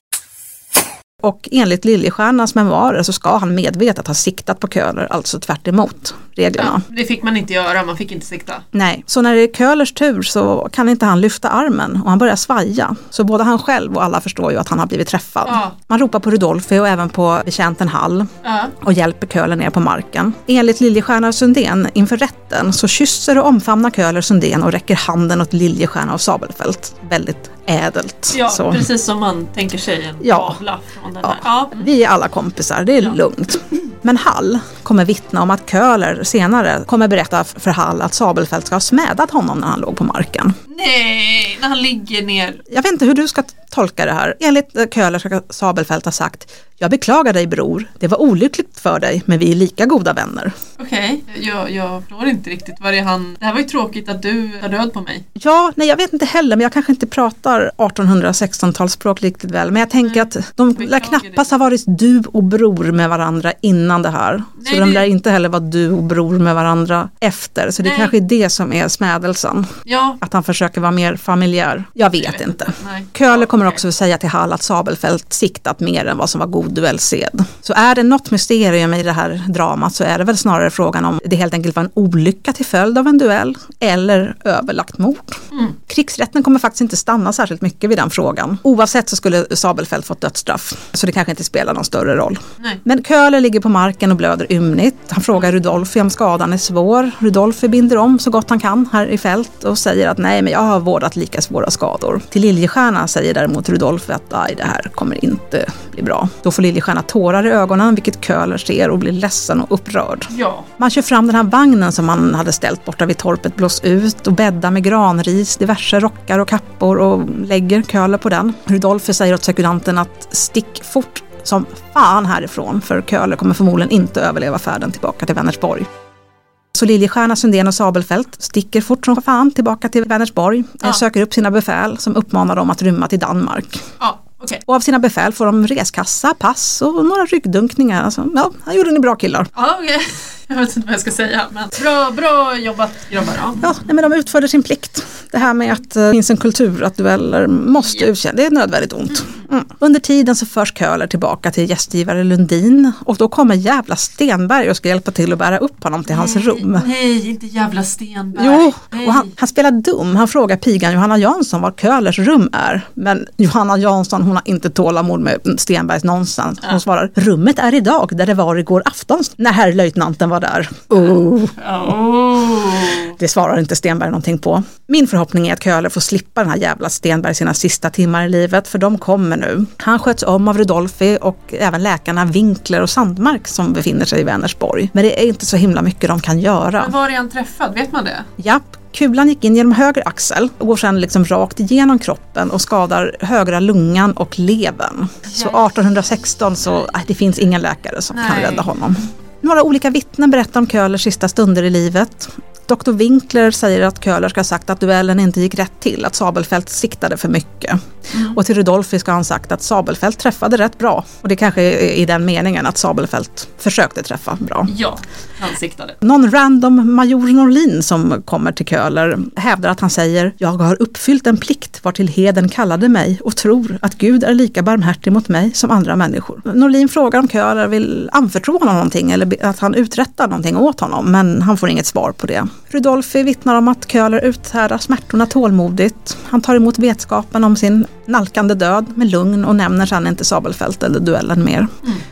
och enligt Liljestjärnas memoarer så ska han medvetet ha siktat på Köhler, alltså tvärt emot reglerna. Ja, det fick man inte göra, man fick inte sikta. Nej, så när det är Köhlers tur så kan inte han lyfta armen och han börjar svaja. Så både han själv och alla förstår ju att han har blivit träffad. Ja. Man ropar på Rudolfi och även på betjänten Hall Ja. och hjälper Köhler ner på marken. Enligt Liljestjärna och Sundén inför rätten så kysser och omfamnar Köhler Sundén och räcker handen åt Liljestjärna och Sabelfält. Väldigt ädelt. Ja, så. precis som man tänker sig en Ja. tavla från den Ja. här. Ja. Vi är alla kompisar, det är lugnt. Men Hall kommer vittna om att Köhler senare kommer berätta för Hall att Sabelfält ska ha smädat honom när han låg på marken. Nej, när han ligger ner. Jag vet inte hur du ska tolka det här. Enligt Köhler ska Sabelfält ha sagt Jag beklagar dig bror, det var olyckligt för dig men vi är lika goda vänner. Okej, jag, jag förstår inte riktigt vad det är han... Det här var ju tråkigt att du tar död på mig. Ja, nej jag vet inte heller men jag kanske inte pratar 1816-talsspråk riktigt väl. Men jag tänker att de lär knappast ha varit du och bror med varandra innan det här. Nej, så de det- lär inte heller vara du och bror med varandra efter. Så det Nej. kanske är det som är smädelsen. Ja, Att han försöker vara mer familjär. Jag vet, vet inte. Nej. Köhler kommer också säga till Hall att Sabelfält siktat mer än vad som var god duellsed. Så är det något mysterium i det här dramat så är det väl snarare frågan om det helt enkelt var en olycka till följd av en duell eller överlagt mord. Mm. Krigsrätten kommer faktiskt inte stanna särskilt mycket vid den frågan. Oavsett så skulle Sabelfält fått dödsstraff, så det kanske inte spelar någon större roll. Nej. Men Köhler ligger på marken och blöder ymnigt. Han frågar Rudolfi om skadan är svår. Rudolfi binder om så gott han kan här i fält och säger att nej, men jag har vårdat lika svåra skador. Till Liljestjärna säger däremot Rudolfi att nej, det här kommer inte bli bra. Då får Liljestjärna tårar i ögonen, vilket Köhler ser och blir ledsen och upprörd. Ja. Man kör fram den här vagnen som man hade ställt borta vid torpet blås ut och bäddar med granris, diverse rockar och kappor och lägger Köhler på den. Rudolfi säger åt sekuranten att stick fort som fan härifrån för Köhler kommer förmodligen inte överleva färden tillbaka till Vänersborg. Så Liljestjärna, Sundén och Sabelfält sticker fort som fan tillbaka till Vänersborg, Ja. söker upp sina befäl som uppmanar dem att rymma till Danmark. Ja, okej. Och av sina befäl får de reskassa, pass och några ryggdunkningar. Alltså, ja, här gjorde ni bra killar. Ja, okej. Jag vet inte vad jag ska säga, men bra, bra jobbat grabbar. Ja. Ja, nej, men de utförde sin plikt. Det här med att eh, det finns en kultur att dueller måste utkämpas, det är nödvändigt ont. Mm. Under tiden så förs Köhler tillbaka till gästgivare Lundin och då kommer jävla Stenberg och ska hjälpa till att bära upp honom till hans rum. Nej, inte jävla Stenberg. Jo, Nej. och han, han spelar dum. Han frågar pigan Johanna Jansson var Köhlers rum är. Men Johanna Jansson hon har inte tålamod med Stenbergs nonsens. Hon svarar rummet är idag där det var igår afton när herr löjtnanten var där. Oh. Oh. Det svarar inte Stenberg någonting på. Min förhoppning är att Köhler får slippa den här jävla Stenberg sina sista timmar i livet, för de kommer nu. Han sköts om av Rudolfi och även läkarna Winkler och Sandmark som befinner sig i Vänersborg. Men det är inte så himla mycket de kan göra. Men var är han träffad? Vet man det? Japp, kulan gick in genom höger axel och går sedan liksom rakt igenom kroppen och skadar högra lungan och levern. Så 1816 så, äh, det finns ingen läkare som kan Nej. rädda honom. Några olika vittnen berättar om Köhlers sista stunder i livet. Dr. Winkler säger att Köhler ska ha sagt att duellen inte gick rätt till, att Sabelfält siktade för mycket. Och till Rudolfi ska han sagt att Sabelfält träffade rätt bra. Och det kanske är i den meningen att Sabelfält försökte träffa bra. Ja, han siktade. Någon random major Norlin som kommer till Köhler hävdar att han säger Jag har uppfyllt en plikt vartill heden kallade mig och tror att Gud är lika barmhärtig mot mig som andra människor. Norlin frågar om Köhler vill anförtro honom någonting eller att han uträttar någonting åt honom men han får inget svar på det. Rudolfi vittnar om att Köhler uthärdar smärtorna tålmodigt. Han tar emot vetskapen om sin nalkande död med lugn och nämner sedan inte Sabelfält eller duellen mer.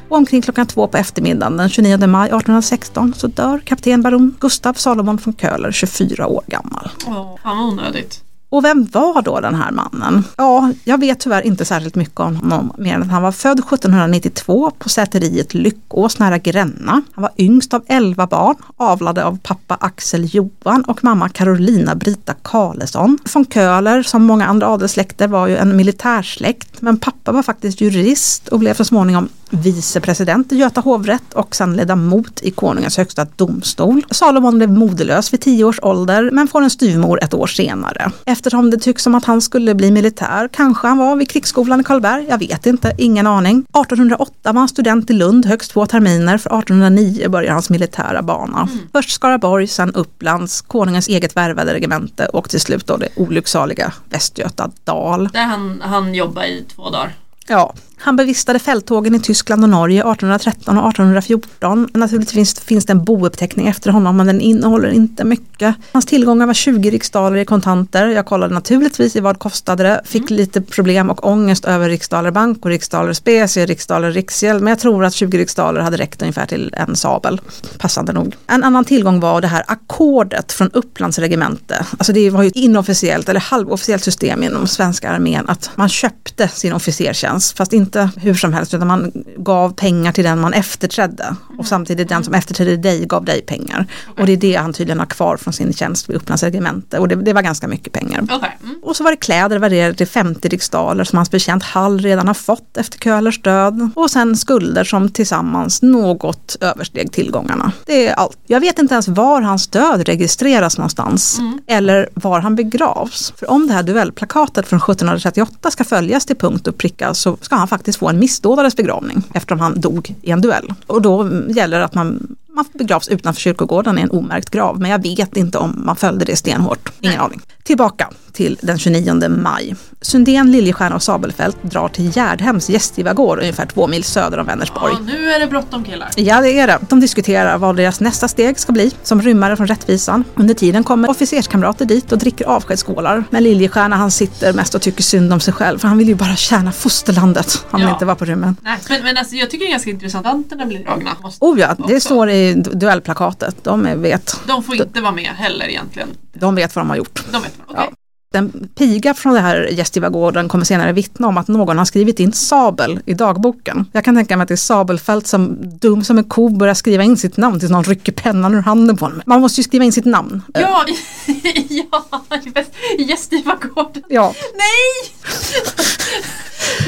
Och omkring klockan två på eftermiddagen den 29 maj 1816 så dör kapten baron Gustav Salomon von Köhler 24 år gammal. Åh, fan vad onödigt. Och vem var då den här mannen? Ja, jag vet tyvärr inte särskilt mycket om honom mer än att han var född 1792 på säteriet Lyckås nära Gränna. Han var yngst av 11 barn, avlade av pappa Axel Johan och mamma Carolina Brita Karlesson. Von Köhler, som många andra adelssläkter, var ju en militärsläkt, men pappa var faktiskt jurist och blev så småningom vicepresident i Göta hovrätt och sen ledamot i konungens högsta domstol. Salomon blev moderlös vid 10 års ålder men får en styvmor ett år senare. Eftersom det tycks som att han skulle bli militär, kanske han var vid krigsskolan i Karlberg, jag vet inte, ingen aning. 1808 var han student i Lund högst två terminer, för 1809 börjar hans militära bana. Först Skaraborg, sen Upplands, konungens eget värvade regemente och till slut då det olycksaliga Västgöta Dal. Där han, han jobbade i två dagar. Ja, Han bevistade fälttågen i Tyskland och Norge 1813 och 1814. Naturligtvis finns det en bouppteckning efter honom men den innehåller inte mycket. Hans tillgångar var 20 riksdaler i kontanter. Jag kollade naturligtvis i vad kostade det. Fick lite problem och ångest över riksdaler bank och riksdaler specie, riksdaler riksgäld. Men jag tror att 20 riksdaler hade räckt ungefär till en sabel. Passande nog. En annan tillgång var det här ackordet från Upplands regemente. Alltså det var ju ett inofficiellt eller halvofficiellt system inom svenska armén att man köpte sin officertjänst. Fast inte hur som helst utan man gav pengar till den man efterträdde. Och samtidigt den som efterträdde dig gav dig pengar. Och det är det han tydligen har kvar från sin tjänst vid Upplands regemente. Och det, det var ganska mycket pengar. Okej. Mm. Och så var det kläder värderade till 50 riksdaler som hans betjänt Hall redan har fått efter Köhlers död. Och sen skulder som tillsammans något översteg tillgångarna. Det är allt. Jag vet inte ens var hans död registreras någonstans. Eller var han begravs. För om det här duellplakatet från 1738 ska följas till punkt och pricka så ska han faktiskt få en missdådares begravning eftersom han dog i en duell. Och då gäller det att man man begravs utanför kyrkogården i en omärkt grav, men jag vet inte om man följde det stenhårt. Ingen aning. Tillbaka till den 29 maj. Sundén, Liljestjärna och Sabelfält drar till Gärdhems gästgivargård ungefär två mil söder om Vänersborg. Ja, nu är det bråttom killar. Ja, det är det. De diskuterar vad deras nästa steg ska bli som rymmare från rättvisan. Under tiden kommer officerskamrater dit och dricker avskedsskålar. Men Liljestjärna han sitter mest och tycker synd om sig själv för han vill ju bara tjäna fosterlandet. Han vill Ja. inte vara på rymmen. Nej, men, men alltså, jag tycker det är ganska intressant att vantarna blir dragna. Oh ja, det står i du- duellplakatet. De är- vet. De får inte vara med heller egentligen. De vet vad de har gjort. De vet vad. Okej. Ja. En piga från det här gästgivargården kommer senare vittna om att någon har skrivit in Sabel i dagboken. Jag kan tänka mig att det är Sabelfält som dum som en ko börjar skriva in sitt namn tills någon rycker pennan ur handen på honom. Man måste ju skriva in sitt namn. Ja, ja, i i gästgivargården. Ja, Nej!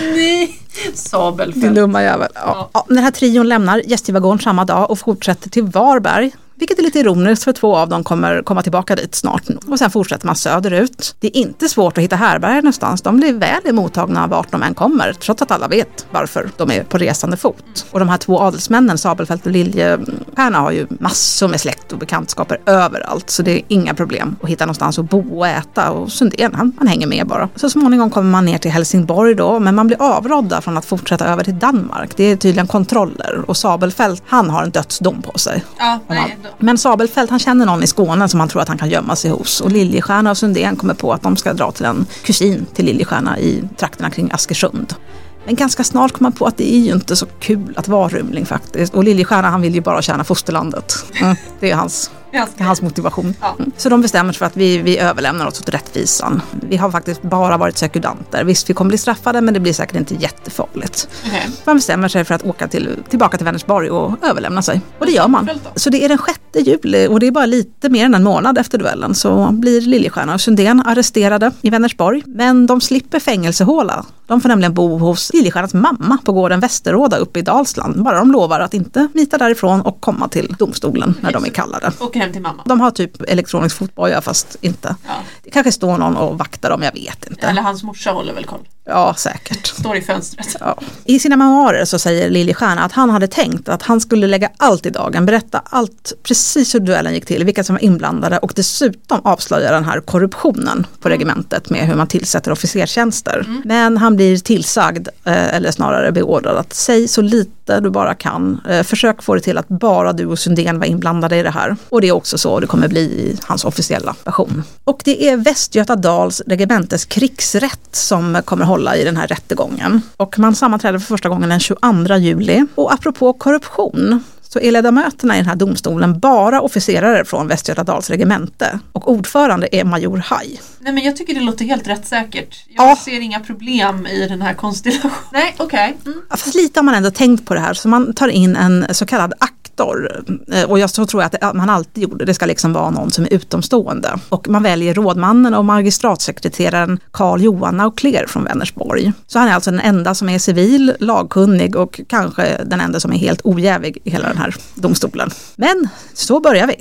Nej! Din Sabelfält. dumma jävel. Ja. Ja, den här trion lämnar gästgivargården samma dag och fortsätter till Varberg. Vilket är lite ironiskt för två av dem kommer komma tillbaka dit snart. Och sen fortsätter man söderut. Det är inte svårt att hitta härberger någonstans. De blir väl emottagna vart de än kommer, trots att alla vet varför de är på resande fot. Och de här två adelsmännen, Sabelfält och Liljestjärna, har ju massor med släkt och bekantskaper överallt. Så det är inga problem att hitta någonstans att bo och äta. Och Sundén, han, han hänger med bara. Så småningom kommer man ner till Helsingborg då, men man blir avrådda från att fortsätta över till Danmark. Det är tydligen kontroller och Sabelfält, han har en dödsdom på sig. Ja, nej. Men Sabelfält han känner någon i Skåne som han tror att han kan gömma sig hos. Och Liljestjärna och Sundén kommer på att de ska dra till en kusin till Liljestjärna i trakterna kring Askersund. Men ganska snart kom man på att det är ju inte så kul att vara rymling faktiskt. Och Liljestjärna han vill ju bara tjäna fosterlandet. Mm, det är hans, hans motivation. Ja. Mm. Så de bestämmer sig för att vi, vi överlämnar oss åt rättvisan. Vi har faktiskt bara varit sekundanter. Visst, vi kommer bli straffade men det blir säkert inte jättefarligt. Okej. Man bestämmer sig för att åka till, tillbaka till Vänersborg och överlämna sig. Och det gör man. Så det är den 6 juli och det är bara lite mer än en månad efter duellen så blir Liljestjärna och Sundén arresterade i Vänersborg. Men de slipper fängelsehåla. De får nämligen bo hos Liljestjärnas mamma på gården Västeråda uppe i Dalsland. Bara de lovar att inte mita därifrån och komma till domstolen när de är kallade. Åker hem till mamma. De har typ elektronisk fotboja fast inte. Ja. Det kanske står någon och vaktar dem, jag vet inte. Eller hans morsa håller väl koll. Ja, säkert. Står i fönstret. Ja. I sina memoarer så säger Liljestjärna att han hade tänkt att han skulle lägga allt i dagen, berätta allt precis hur duellen gick till, vilka som var inblandade och dessutom avslöja den här korruptionen på regementet med hur man tillsätter officerstjänster. Men han blir tillsagd, eh, eller snarare beordrad att säg så lite du bara kan. Eh, Försök få det till att bara du och Sundén var inblandade i det här. Och det är också så det kommer bli i hans officiella version. Och det är Västgötadals regementes krigsrätt som kommer hålla i den här rättegången. Och man sammanträder för första gången den 22 juli. Och apropå korruption så är ledamöterna i den här domstolen bara officerare från Västgötadals regemente. Och ordförande är major Haj. Nej men jag tycker det låter helt rättssäkert. Jag Ja. ser inga problem i den här konstellationen. Nej, okej. Mm. Ja, Fast lite har man ändå tänkt på det här så man tar in en så kallad mentor. Eh, och jag så tror jag att man alltid gjorde, det ska liksom vara någon som är utomstående. Och man väljer rådmannen och magistratsekreteraren Carl Johan Naukler från Vänersborg. Så han är alltså den enda som är civil, lagkunnig och kanske den enda som är helt ojävig i hela den här domstolen. Men så börjar vi.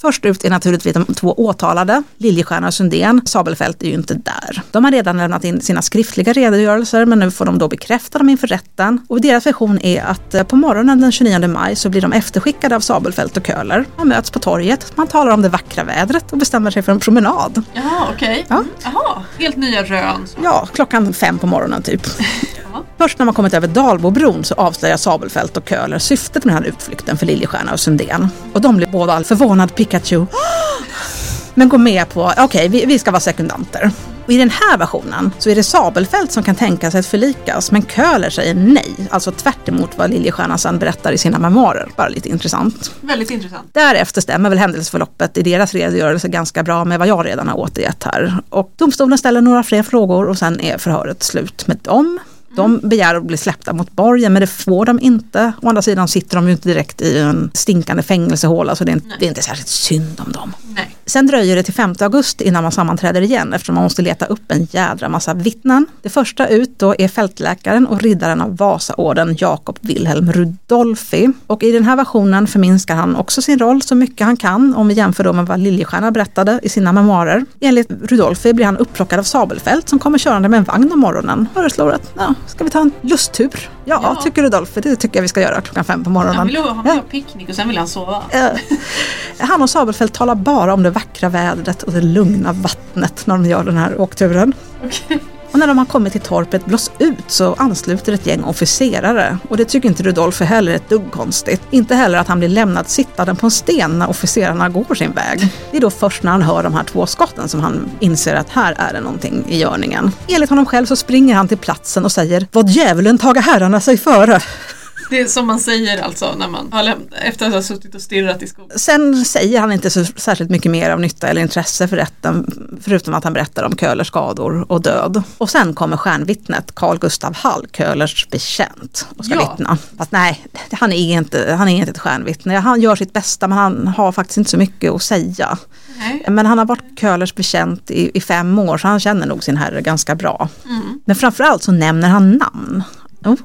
Först ut är naturligtvis de två åtalade, Liljestjärna och Sundén. Sabelfält är ju inte där. De har redan lämnat in sina skriftliga redogörelser men nu får de då bekräfta dem inför rätten. Och deras version är att eh, på morgonen den 29 maj så blir de efterskickade av Sabelfält och Köhler. Man möts på torget, man talar om det vackra vädret och bestämmer sig för en promenad. Jaha, okej. Ja. Jaha, helt nya rön. Ja, klockan fem på morgonen typ. Först när man kommit över Dalbobron så avslöjar Sabelfält och Köhler syftet med den här utflykten för Liljestjärna och Sundén. Och de blir båda förvånad Pikachu. Men går med på, okej okay, vi, vi ska vara sekundanter. Och I den här versionen så är det Sabelfält som kan tänka sig att förlikas men Köhler säger nej. Alltså tvärt emot vad Liljestjärna sen berättar i sina memoarer. Bara lite intressant. Väldigt intressant. Därefter stämmer väl händelseförloppet i deras redogörelse ganska bra med vad jag redan har återgett här. Och domstolen ställer några fler frågor och sen är förhöret slut med dem. De begär att bli släppta mot borgen men det får de inte. Å andra sidan sitter de ju inte direkt i en stinkande fängelsehåla så det är, inte, det är inte särskilt synd om dem. Nej. Sen dröjer det till 5 augusti innan man sammanträder igen eftersom man måste leta upp en jädra massa vittnen. Det första ut då är fältläkaren och riddaren av Vasaorden Jakob Wilhelm Rudolfi. Och i den här versionen förminskar han också sin roll så mycket han kan om vi jämför då med vad Liljestjärna berättade i sina memoarer. Enligt Rudolfi blir han upplockad av Sabelfält som kommer körande med en vagn om morgonen. Föreslår att ja, ska vi ta en lusttur? Ja, Ja. tycker Rudolfi, det tycker jag vi ska göra klockan fem på morgonen. Han vill ha, Ja. ha picknick och sen vill han sova. Han och Sabelfält talar bara om det vackra vädret och det lugna vattnet när de gör den här åkturen. Okej. Och när de har kommit till torpet Blås ut så ansluter ett gäng officerare. Och det tycker inte Rudolf är heller ett dugg konstigt. Inte heller att han blir lämnad sittande på en sten när officerarna går sin väg. Det är då först när han hör de här två skotten som han inser att här är det någonting i görningen. Enligt honom själv så springer han till platsen och säger Vad djävulen taga herrarna sig före. Det är som man säger alltså när man har efter att ha suttit och stirrat i skogen. Sen säger han inte så särskilt mycket mer av nytta eller intresse för rätten, förutom att han berättar om Köhlers skador och död. Och sen kommer stjärnvittnet Carl Gustav Hall, Köhlers betjänt, och ska Ja. vittna. Fast nej, han är, inte, han är inte ett stjärnvittne. Han gör sitt bästa men han har faktiskt inte så mycket att säga. Nej. Men han har varit Köhlers betjänt i, i fem år så han känner nog sin herre ganska bra. Mm. Men framförallt så nämner han namn.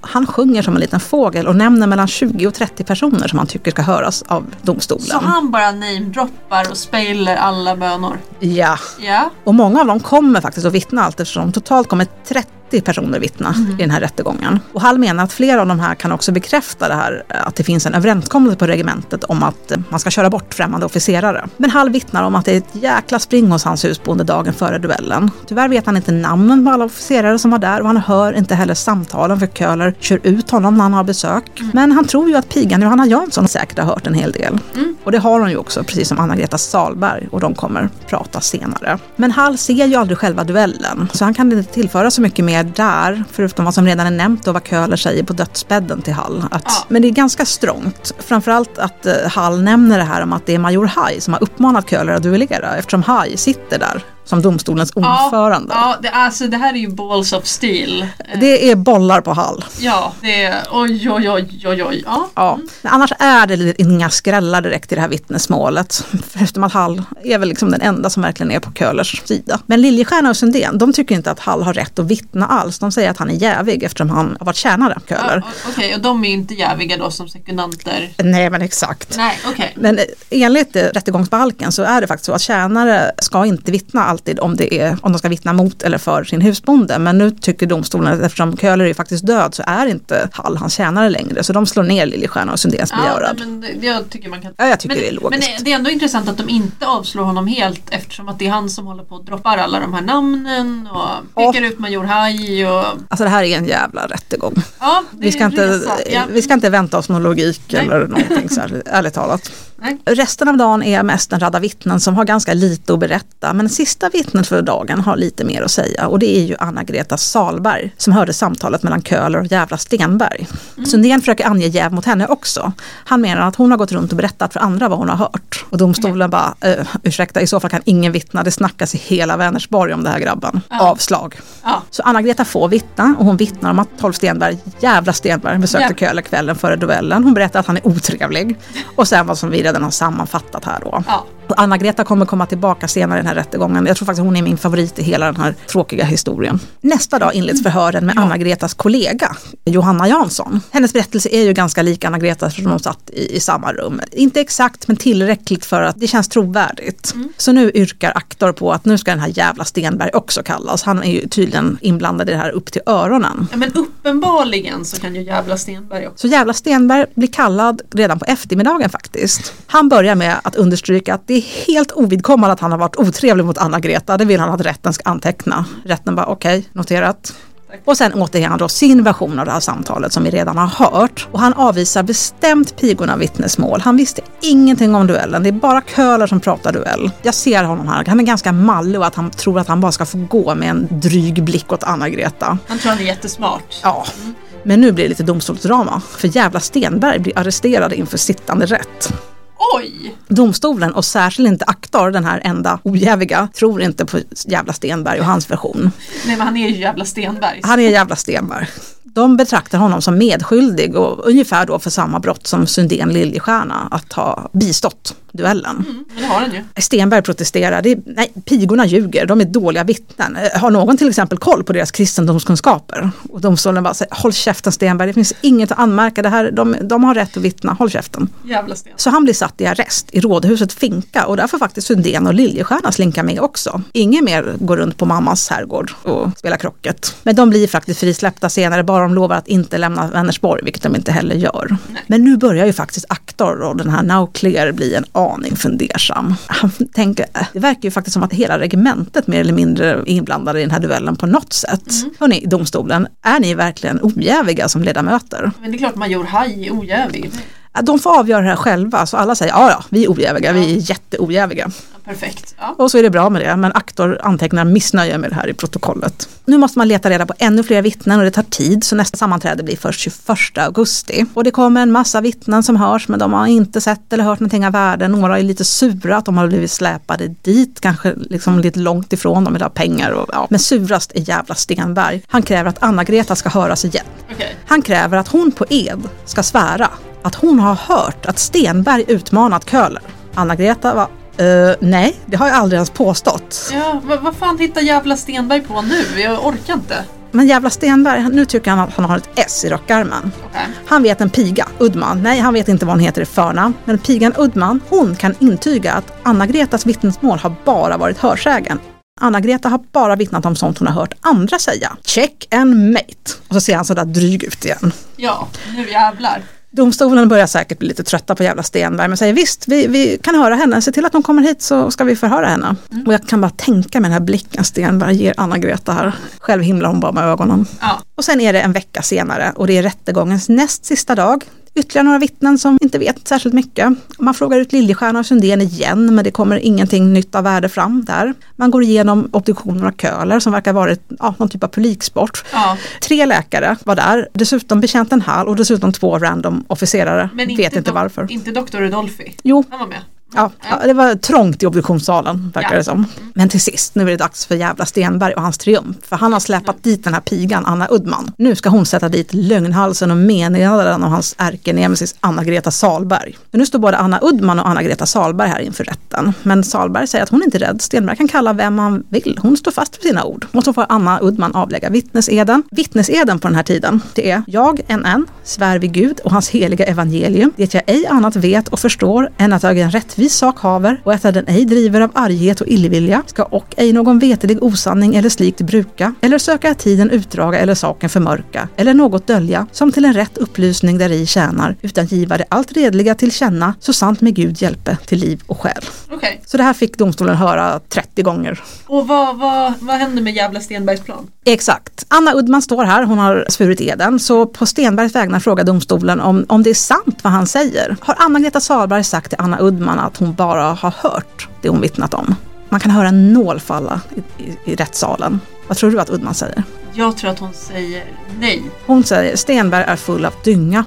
Han sjunger som en liten fågel och nämner mellan 20 och 30 personer som han tycker ska höras av domstolen. Så han bara namedroppar och spailer alla bönor. Ja, Ja. och många av dem kommer faktiskt att vittna allt eftersom totalt kommer 30 personer vittna i den här rättegången. Och Hall menar att flera av de här kan också bekräfta det här att det finns en överenskommelse på regementet om att man ska köra bort främmande officerare. Men Hall vittnar om att det är ett jäkla spring hos hans husbonde dagen före duellen. Tyvärr vet han inte namnen på alla officerare som var där och han hör inte heller samtalen för Köhler kör ut honom när han har besök. Men han tror ju att pigan Johanna Jansson säkert har hört en hel del. Och det har hon ju också, precis som Anna-Greta Salberg och de kommer prata senare. Men Hall ser ju aldrig själva duellen, så han kan inte tillföra så mycket mer där, förutom vad som redan är nämnt och vad Köhler säger på dödsbädden till Hall. Att, Ja. Men det är ganska strångt, framförallt att eh, Hall nämner det här om att det är major Haj som har uppmanat Köhler att duellera, eftersom Haj sitter där som domstolens ordförande. Ja, det, alltså, det här är ju balls of steel. Eh, Det är bollar på Hall. Ja, det är oj, oj, oj, oj, oj. Ja. Ja. Men annars är det inga skrällar direkt i det här vittnesmålet. Förutom att Hall är väl liksom den enda som verkligen är på Köhlers sida. Men Liljestjärna och Sundén, de tycker inte att Hall har rätt att vittna alls. De säger att han är jävig eftersom han har varit tjänare, Köhler. Ja, Okej, och de är inte jäviga då som sekundanter. Nej men exakt. Nej, okej. Men eh, enligt eh, rättegångsbalken så är det faktiskt så att tjänare ska inte vittna alltid om, det är, om de ska vittna mot eller för sin husbonde. Men nu tycker domstolen att eftersom Köhler är faktiskt död så är inte Hall hans tjänare längre. Så de slår ner Liljestjärna och Sundéns Ja, det, jag tycker man kan... Ja, jag tycker men, det är logiskt. Men det är ändå intressant att de inte avslår honom helt eftersom att det är han som håller på och droppar alla de här namnen och pekar ut Major Haj och... Alltså det här är en jävla rättegång. Ja, Vi ska, inte, resa. Ja. vi ska inte vänta oss någon logik Nej. eller någonting så här, ärligt talat. Nej. Resten av dagen är mest en radda vittnen som har ganska lite att berätta. Men sista vittnet för dagen har lite mer att säga och det är ju Anna-Greta Salberg som hörde samtalet mellan Köhler och jävla Stenberg. Mm. Sundén försöker ange jäv mot henne också. Han menar att hon har gått runt och berättat för andra vad hon har hört. Och domstolen bara, uh, ursäkta i så fall kan ingen vittna, det snackas i hela Vänersborg om det här grabben. Ja. Avslag. Ja. Så Anna-Greta får vittna och hon vittnar om att Tolf Stenberg, jävla Stenberg, besökte Ja. Köhler kvällen före duellen. Hon berättar att han är otrevlig. Och sen vad som vi redan har sammanfattat här då. Ja. Anna-Greta kommer komma tillbaka senare i den här rättegången. Jag tror faktiskt hon är min favorit i hela den här tråkiga historien. Nästa dag inleds förhören med Anna-Gretas kollega Johanna Jansson. Hennes berättelse är ju ganska lik Anna-Gretas eftersom de satt i, i samma rum. Inte exakt men tillräckligt för att det känns trovärdigt. Så nu yrkar aktor på att nu ska den här jävla Stenberg också kallas. Han är ju tydligen inblandad i det här upp till öronen. Ja, men uppenbarligen så kan ju jävla Stenberg också. Så jävla Stenberg blir kallad redan på eftermiddagen faktiskt. Han börjar med att understryka att det är helt ovidkommande att han har varit otrevlig mot Anna-Greta. Det vill han att rätten ska anteckna. Rätten bara okej, noterat. Och sen återger han då sin version av det här samtalet som vi redan har hört. Och han avvisar bestämt pigorna vittnesmål. Han visste ingenting om duellen. Det är bara Köhler som pratar duell. Jag ser honom här. Han är ganska mallig och att han tror att han bara ska få gå med en dryg blick åt Anna-Greta. Han tror han är jättesmart. Ja. Men nu blir det lite domstolsdrama. För jävla Stenberg blir arresterad inför sittande rätt. Oj! Domstolen och särskilt inte Aktor, den här enda ojäviga, tror inte på jävla Stenberg och hans version. Nej men han är ju jävla Stenberg. Han är jävla Stenberg. De betraktar honom som medskyldig och ungefär då för samma brott som Sundén Liljestjärna att ha bistått duellen. Mm, det har han ju. Stenberg protesterar, det är, nej, pigorna ljuger, de är dåliga vittnen. Eh, Har någon till exempel koll på deras kristendomskunskaper? Och domstolen bara säger, håll käften Stenberg, det finns inget att anmärka, det här, de, de har rätt att vittna, håll käften. Jävla Sten. Så han blir satt i arrest i rådhuset Finka och där får faktiskt Sundén och Liljestjärna slinka med också. Ingen mer går runt på mammas herrgård och spelar krocket. Men de blir faktiskt frisläppta senare, bara de lovar att inte lämna Vänersborg, vilket de inte heller gör. Men nu börjar ju faktiskt Aktor och den här Now Clear bli en aning fundersam. Han tänker, äh, det verkar ju faktiskt som att hela regementet mer eller mindre är inblandade i den här duellen på något sätt. Hörni, domstolen, är ni verkligen ojäviga som ledamöter? Men det är klart major Haj är ojävig. Ja, De får avgöra det här själva, så alla säger ja, ja, vi är ojäviga, vi är jätteojäviga. Perfekt. Ja. Och så är det bra med det, men aktor antecknar missnöje med det här i protokollet. Nu måste man leta reda på ännu fler vittnen och det tar tid, så nästa sammanträde blir först 21 augusti. Och det kommer en massa vittnen som hörs, men de har inte sett eller hört någonting av värde. Några är lite sura att de har blivit släpade dit, kanske liksom lite långt ifrån, de vill ha pengar. Och, ja. Men surast är jävla Stenberg. Han kräver att Anna-Greta ska höras igen. Okej. Han kräver att hon på ed ska svära att hon har hört att Stenberg utmanat Köhler. Anna-Greta var "Eh, nej, det har jag aldrig ens påstått. Ja, vad, vad fan hittar jävla Stenberg på nu? Jag orkar inte. Men jävla Stenberg, nu tycker han att han har ett S i rockarmen. Okej. Han vet en piga, Udman. Nej, han vet inte vad hon heter i förnamn. Men pigan Udman, hon kan intyga att Anna-Gretas vittnesmål har bara varit hörsägen. Anna-Greta har bara vittnat om sånt hon har hört andra säga. Check and mate. Och så ser han sådär dryg ut igen. Ja, nu jävlar. Domstolen börjar säkert bli lite trötta på jävla Stenberg men säger visst, vi, vi kan höra henne, se till att hon kommer hit så ska vi förhöra henne. Och jag kan bara tänka mig den här blicken Stenberg ger Anna-Greta här. Själv himlar hon bara med ögonen. Ja. Och sen är det en vecka senare och det är rättegångens näst sista dag. Ytterligare några vittnen som inte vet särskilt mycket. Man frågar ut Liljestjärna och Sundén igen men det kommer ingenting nytt av värde fram där. Man går igenom obduktioner av Köhler som verkar varit ja, någon typ av publiksport. Ja. Tre läkare var där, dessutom betjänten Hall och dessutom två random officerare. Men vet inte varför. Inte doktor Rudolfi. Jo, Han var med. Ja, ja, det var trångt i obduktionssalen verkar Ja. det som. Men till sist, nu är det dags för jävla Stenberg och hans triumf. För han har släpat dit den här pigan Anna Udman. Nu ska hon sätta dit lögnhalsen och menedaren och hans ärkenemesis Anna-Greta Salberg. Men nu står både Anna Udman och Anna-Greta Salberg här inför rätten. Men Salberg säger att hon inte är rädd. Stenberg kan kalla vem han vill. Hon står fast vid sina ord. Och så får Anna Udman avlägga vittneseden. Vittneseden på den här tiden, det är jag, en en, svär vid Gud och hans heliga evangelium, det jag ej annat vet och förstår än att jag en rättvis sak haver och att den ej driver av arghet och illvilja, ska och ej någon vetelig osanning eller slikt bruka, eller söka tiden utdraga eller saken förmörka, eller något dölja, som till en rätt upplysning där i tjänar, utan giva det allt redliga till känna, så sant med Gud hjälpe till liv och själ. Okej. Så det här fick domstolen höra 30 gånger. Och vad, vad, vad händer med jävla Stenbergs plan? Exakt. Anna Udman står här, hon har svurit eden. Så på Stenbergs vägnar frågar domstolen om, om det är sant vad han säger. Har Anna-Greta Salberg sagt till Anna Udman att hon bara har hört det hon vittnat om? Man kan höra en nål falla i, i, i rättssalen. Vad tror du att Udman säger? Jag tror att hon säger nej. Hon säger Stenberg är full av dynga.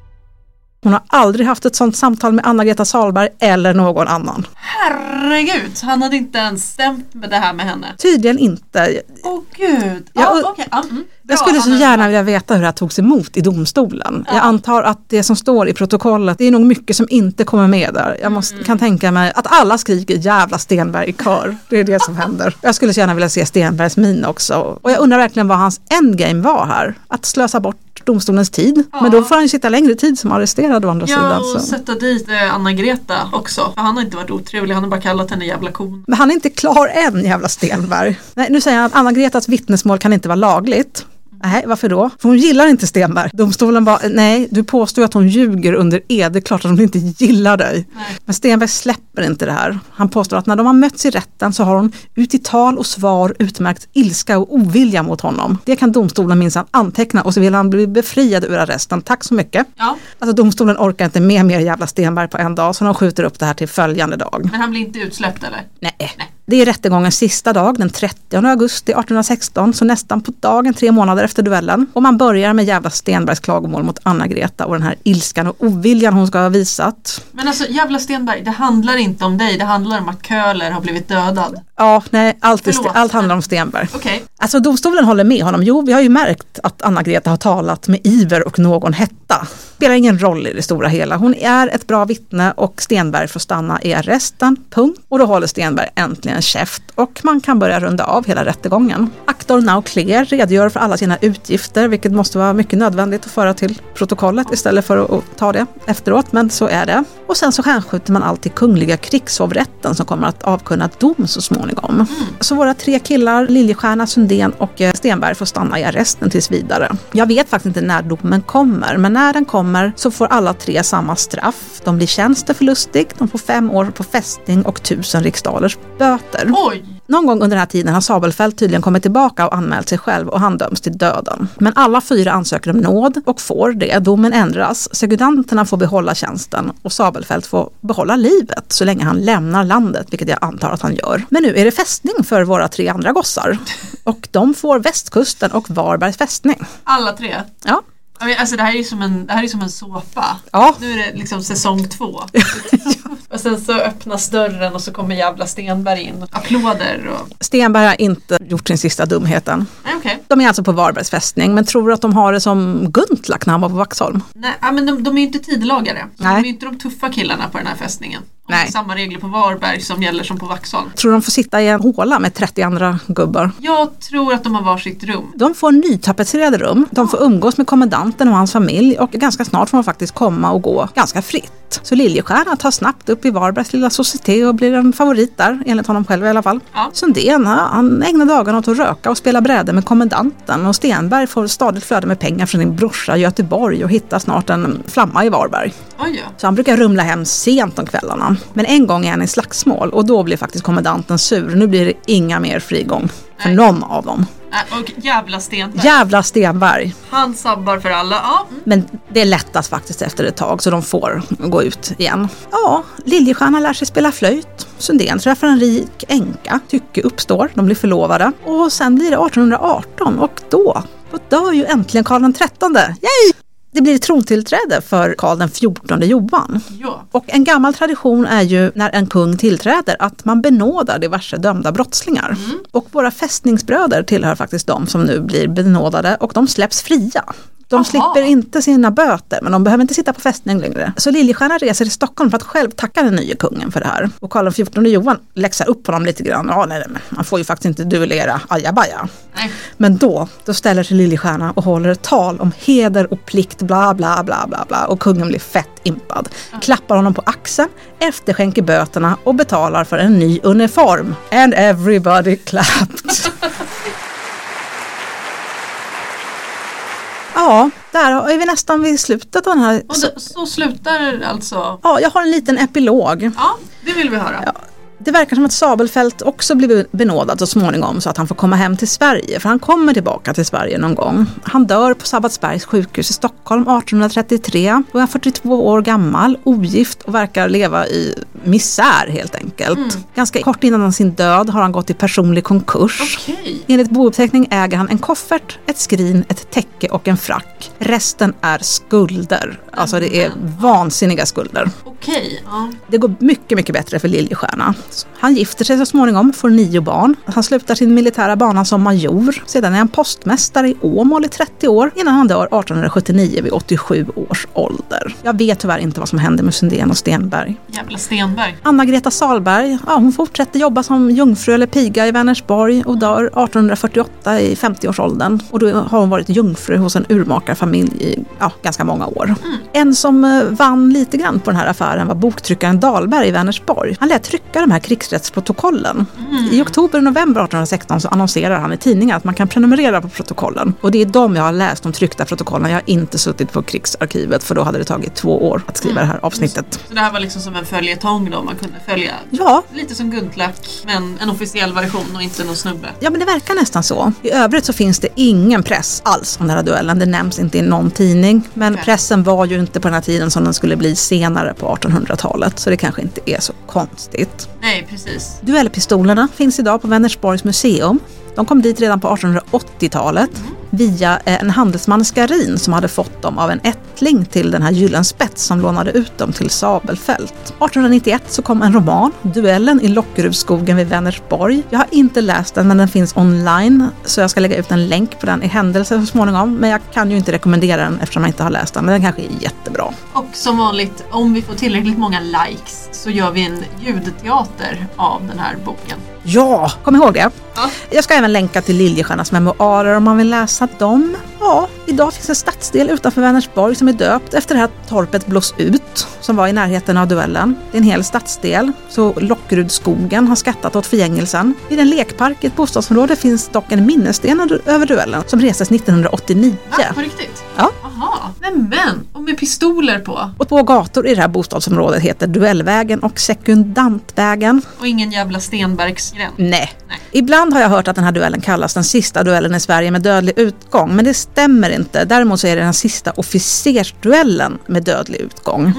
Hon har aldrig haft ett sånt samtal med Anna-Greta Salberg eller någon annan. Herregud, han hade inte ens stämt med det här med henne. Tydligen inte. Åh gud. Ja, Ja, och- okej. Ja, mm. Jag skulle så gärna vilja veta hur det här togs emot i domstolen. Jag antar att det som står i protokollet, det är nog mycket som inte kommer med där. Jag måste, kan tänka mig att alla skriker jävla Stenberg i kör. Det är det som händer. Jag skulle så gärna vilja se Stenbergs min också. Och jag undrar verkligen vad hans endgame var här. Att slösa bort domstolens tid. Men då får han sitta längre tid som arresterad å andra Ja, sidan. och Så. sätta dit eh, Anna-Greta också. För han har inte varit otrevlig, han har bara kallat henne jävla kon. Men han är inte klar än jävla Stenberg. Nej, nu säger han att Anna-Gretas vittnesmål kan inte vara lagligt. Nej, varför då? För hon gillar inte Stenberg. Domstolen bara, nej, du påstår att hon ljuger under ed, det är klart att hon inte gillar dig. Nej. Men Stenberg släpper inte det här. Han påstår att när de har mötts i rätten så har hon ut i tal och svar utmärkt ilska och ovilja mot honom. Det kan domstolen minsann anteckna och så vill han bli befriad ur arresten. Tack så mycket. Ja, Alltså domstolen orkar inte med mer jävla Stenberg på en dag så de skjuter upp det här till följande dag. men han blir inte utsläppt eller? Nej. Det är rättegångens sista dag, den 30 augusti 1816, så nästan på dagen tre månader efter duellen. Och man börjar med jävla Stenbergs klagomål mot Anna-Greta och den här ilskan och oviljan hon ska ha visat. Men alltså jävla Stenberg, det handlar inte om dig, det handlar om att Köhler har blivit dödad. Ja, nej, allt, är, allt handlar om Stenberg. Okej, Alltså domstolen håller med honom. Jo, vi har ju märkt att Anna-Greta har talat med iver och någon hetta. Spelar ingen roll i det stora hela. Hon är ett bra vittne och Stenberg får stanna i arresten. Punkt. Och då håller Stenberg äntligen käft och man kan börja runda av hela rättegången. Aktor Now Clear redogör för alla sina utgifter, vilket måste vara mycket nödvändigt att föra till protokollet istället för att, att ta det efteråt, men så är det. Och sen så hänskjuter man allt till Kungliga krigshovrätten som kommer att avkunna dom så småningom. Så våra tre killar, Liljestjärna, Sundén och eh, Stenberg får stanna i arresten tills vidare. Jag vet faktiskt inte när domen kommer, men när den kommer så får alla tre samma straff. De blir tjänsteförlustig, de får fem år på fästning och tusen riksdalers böter. oj! Någon gång under den här tiden har Sabelfält tydligen kommit tillbaka och anmält sig själv och han döms till döden. Men alla fyra ansöker om nåd och får det. Domen ändras. Sekudanterna får behålla tjänsten och Sabelfält får behålla livet så länge han lämnar landet, vilket jag antar att han gör. Men nu är det fästning för våra tre andra gossar. Och de får västkusten och Varbergs fästning. Alla tre. Ja, Alltså det här är ju som en, det här är som en såpa. Ja. Nu är det liksom säsong två. och sen så öppnas dörren och så kommer jävla Stenberg in. Applåder och... Stenberg har inte gjort sin sista dumhet än. Nej okej. De är alltså på Varbergs fästning men tror att de har det som Guntlach när han var på Vaxholm. Nej, men de, de är ju inte Nej. De är ju inte de tuffa killarna på den här fästningen. Nej. samma regler på Varberg som gäller som på Vaxholm. Tror de får sitta i en håla med 30 andra gubbar. Jag tror att de har varsitt rum. De får nytapetserade rum, de får umgås med kommendanten och hans familj och ganska snart får man faktiskt komma och gå ganska fritt. Så Liljestjärna tar snabbt upp i Varbergs lilla societé och blir en favorit där, enligt honom själv i alla fall. Ja. Sundén, han ägnar dagarna åt att röka och spela bräde med kommendanten och Stenberg får stadigt flöde med pengar från sin brorsa i Göteborg och hittar snart en flamma i Varberg. Oj ja. Så han brukar rumla hem sent om kvällarna. Men en gång är han i slagsmål och då blir faktiskt kommendanten sur. Nu blir det inga mer frigång för Nej. någon av dem. Äh, och jävla Stenberg. Jävla Stenberg! Han sabbar för alla. Ja. mm. Men det lättas faktiskt efter ett tag så de får gå ut igen. Ja, Liljestjärna lär sig spela flöjt. Sundén träffar en rik änka. Tycke uppstår, de blir förlovade. Och sen blir det 1818 och då, då dör ju äntligen Karl XIII. Yay! Det blir tronstillträde för Karl den XIV Johan. ja. Och en gammal tradition är ju när en kung tillträder att man benådar diverse dömda brottslingar. Och våra fästningsbröder tillhör faktiskt de som nu blir benådade och de släpps fria. De Aha. slipper inte sina böter men de behöver inte sitta på fästning längre. Så Liljestjärna reser till Stockholm för att själv tacka den nya kungen för det här. Och Karl XIV Johan läxar upp honom lite grann. Ja, nej, nej, man får ju faktiskt inte duellera ajabaja. Nej. Men då, då ställer sig Liljestjärna och håller ett tal om heder och plikt, bla bla bla bla bla. Och kungen blir fett impad. Klappar honom på axeln, efterskänker böterna och betalar för en ny uniform. And everybody clapped. Ja, där är vi nästan vid slutet av den här. Och då, så slutar alltså... Ja, jag har en liten epilog. Ja, det vill vi höra. Det verkar som att Sabelfält också blir benådad så småningom så att han får komma hem till Sverige. För han kommer tillbaka till Sverige någon gång. Han dör på Sabbatsbergs sjukhus i Stockholm 1833. Då är han 42 år gammal, ogift och verkar leva i misär helt enkelt. Ganska kort innan sin död har han gått i personlig konkurs. Okej. Enligt bouppteckning äger han en koffert, ett skrin, ett täcke och en frack. Resten är skulder. Alltså det är vansinniga skulder. Okej. Ja. Det går mycket, mycket bättre för Liljestjärna. Han gifter sig så småningom, får nio barn. Han slutar sin militära bana som major. Sedan är han postmästare i Åmål i 30 år innan han dör 1879 vid 87 års ålder. Jag vet tyvärr inte vad som hände med Sundén och Stenberg. Jävla Stenberg. Anna-Greta Salberg, ja, hon fortsätter jobba som jungfru eller piga i Vänersborg och dör 1848 i 50-årsåldern. Och då har hon varit jungfru hos en urmakarfamilj i ja, ganska många år. En som eh, vann lite grann på den här affären var boktryckaren Dahlberg i Vänersborg. Han lät trycka de här krigsrättsprotokollen. I oktober och november 1816 så annonserar han i tidningen att man kan prenumerera på protokollen. Och det är de jag har läst, de tryckta protokollen. Jag har inte suttit på krigsarkivet för då hade det tagit två år att skriva det här avsnittet. Så det här var liksom som en följetong då man kunde följa. Ja, Lite som Guntlach men en officiell version och inte någon snubbe. Ja men det verkar nästan så. I övrigt så finns det ingen press alls om den här duellen. Det nämns inte i någon tidning. Men Okej. pressen var ju inte på den här tiden som den skulle bli senare på 1800-talet. Så det kanske inte är så konstigt. Nej precis. Duellpistolerna finns idag på Vänersborgs museum. De kom dit redan på 1880-talet via eh, en handelsman Skarin som hade fått dem av en ättling till den här Gyllenspets som lånade ut dem till Sabelfält. 1891 så kom en roman, Duellen i Lockerudskogen vid Vänersborg. Jag har inte läst den men den finns online så jag ska lägga ut en länk på den i händelse så småningom. Men jag kan ju inte rekommendera den eftersom jag inte har läst den men den kanske är jättebra. Och som vanligt, om vi får tillräckligt många likes så gör vi en ljudteater av den här boken. Ja, kom ihåg det. Ja. Jag ska även länka till Liljestjärnas memoarer om man vill läsa dem. Ja, idag finns en stadsdel utanför Vänersborg som är döpt efter det här torpet Blås ut, som var i närheten av duellen. Det är en hel stadsdel, så Lockrudskogen har skattat åt förgängelsen. Vid en lekpark i ett bostadsområde finns dock en minnessten över duellen som restes 1989. Va? På riktigt? Ja. Jaha. Men men, och med pistoler på. Och två gator i det här bostadsområdet heter Duellvägen och Sekundantvägen. Och ingen jävla Stenbergsgränd. Nej. Nej. Ibland har jag hört att den här duellen kallas den sista duellen i Sverige med dödlig utgång, men det stämmer inte. Däremot så är det den sista officersduellen med dödlig utgång.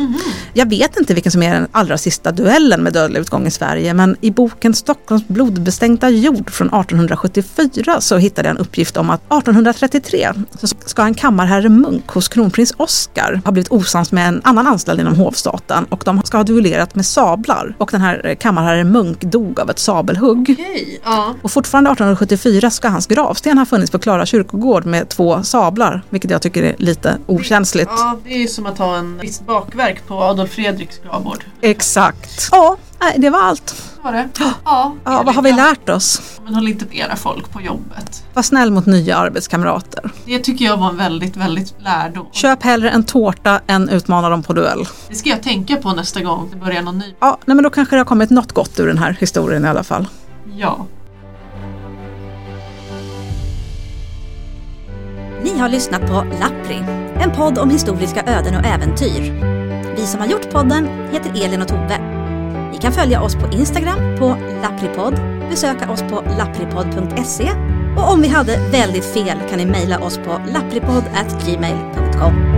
Jag vet inte vilken som är den allra sista duellen med dödlig utgång i Sverige, men i boken Stockholms blodbestänkta jord från 1874 så hittade jag en uppgift om att 1833 så ska en kammarherre Munk hos kronprins Oscar ha blivit osams med en annan anställd inom hovstaten och de ska ha duellerat med sablar. Och den här kammarherre Munk dog av ett sabelhugg. Okej, ja. Och fortfarande 1874 ska hans gravsten ha funnits på Klara kyrkogård med två sablar, vilket jag tycker är lite okänsligt. Ja, det är ju som att ha en viss bakverk på Adolf Fredriks gravvård. Exakt. Ja, nej, det var allt. Var det? Ja. Ja, vad har vi lärt oss? Men håll inte med era folk på jobbet. Var snäll mot nya arbetskamrater. Det tycker jag var en väldigt, väldigt lärdom. Köp hellre en tårta än utmana dem på duell. Det ska jag tänka på nästa gång det börjar någon ny. Ja, nej, men då kanske det har kommit något gott ur den här historien i alla fall. Ja. Ni har lyssnat på Lappri, en podd om historiska öden och äventyr. Vi som har gjort podden heter Elin och Tove. Ni kan följa oss på Instagram på lappripodd, besöka oss på lappripodd.se och om vi hade väldigt fel kan ni mejla oss på lappripodd.gmail.com.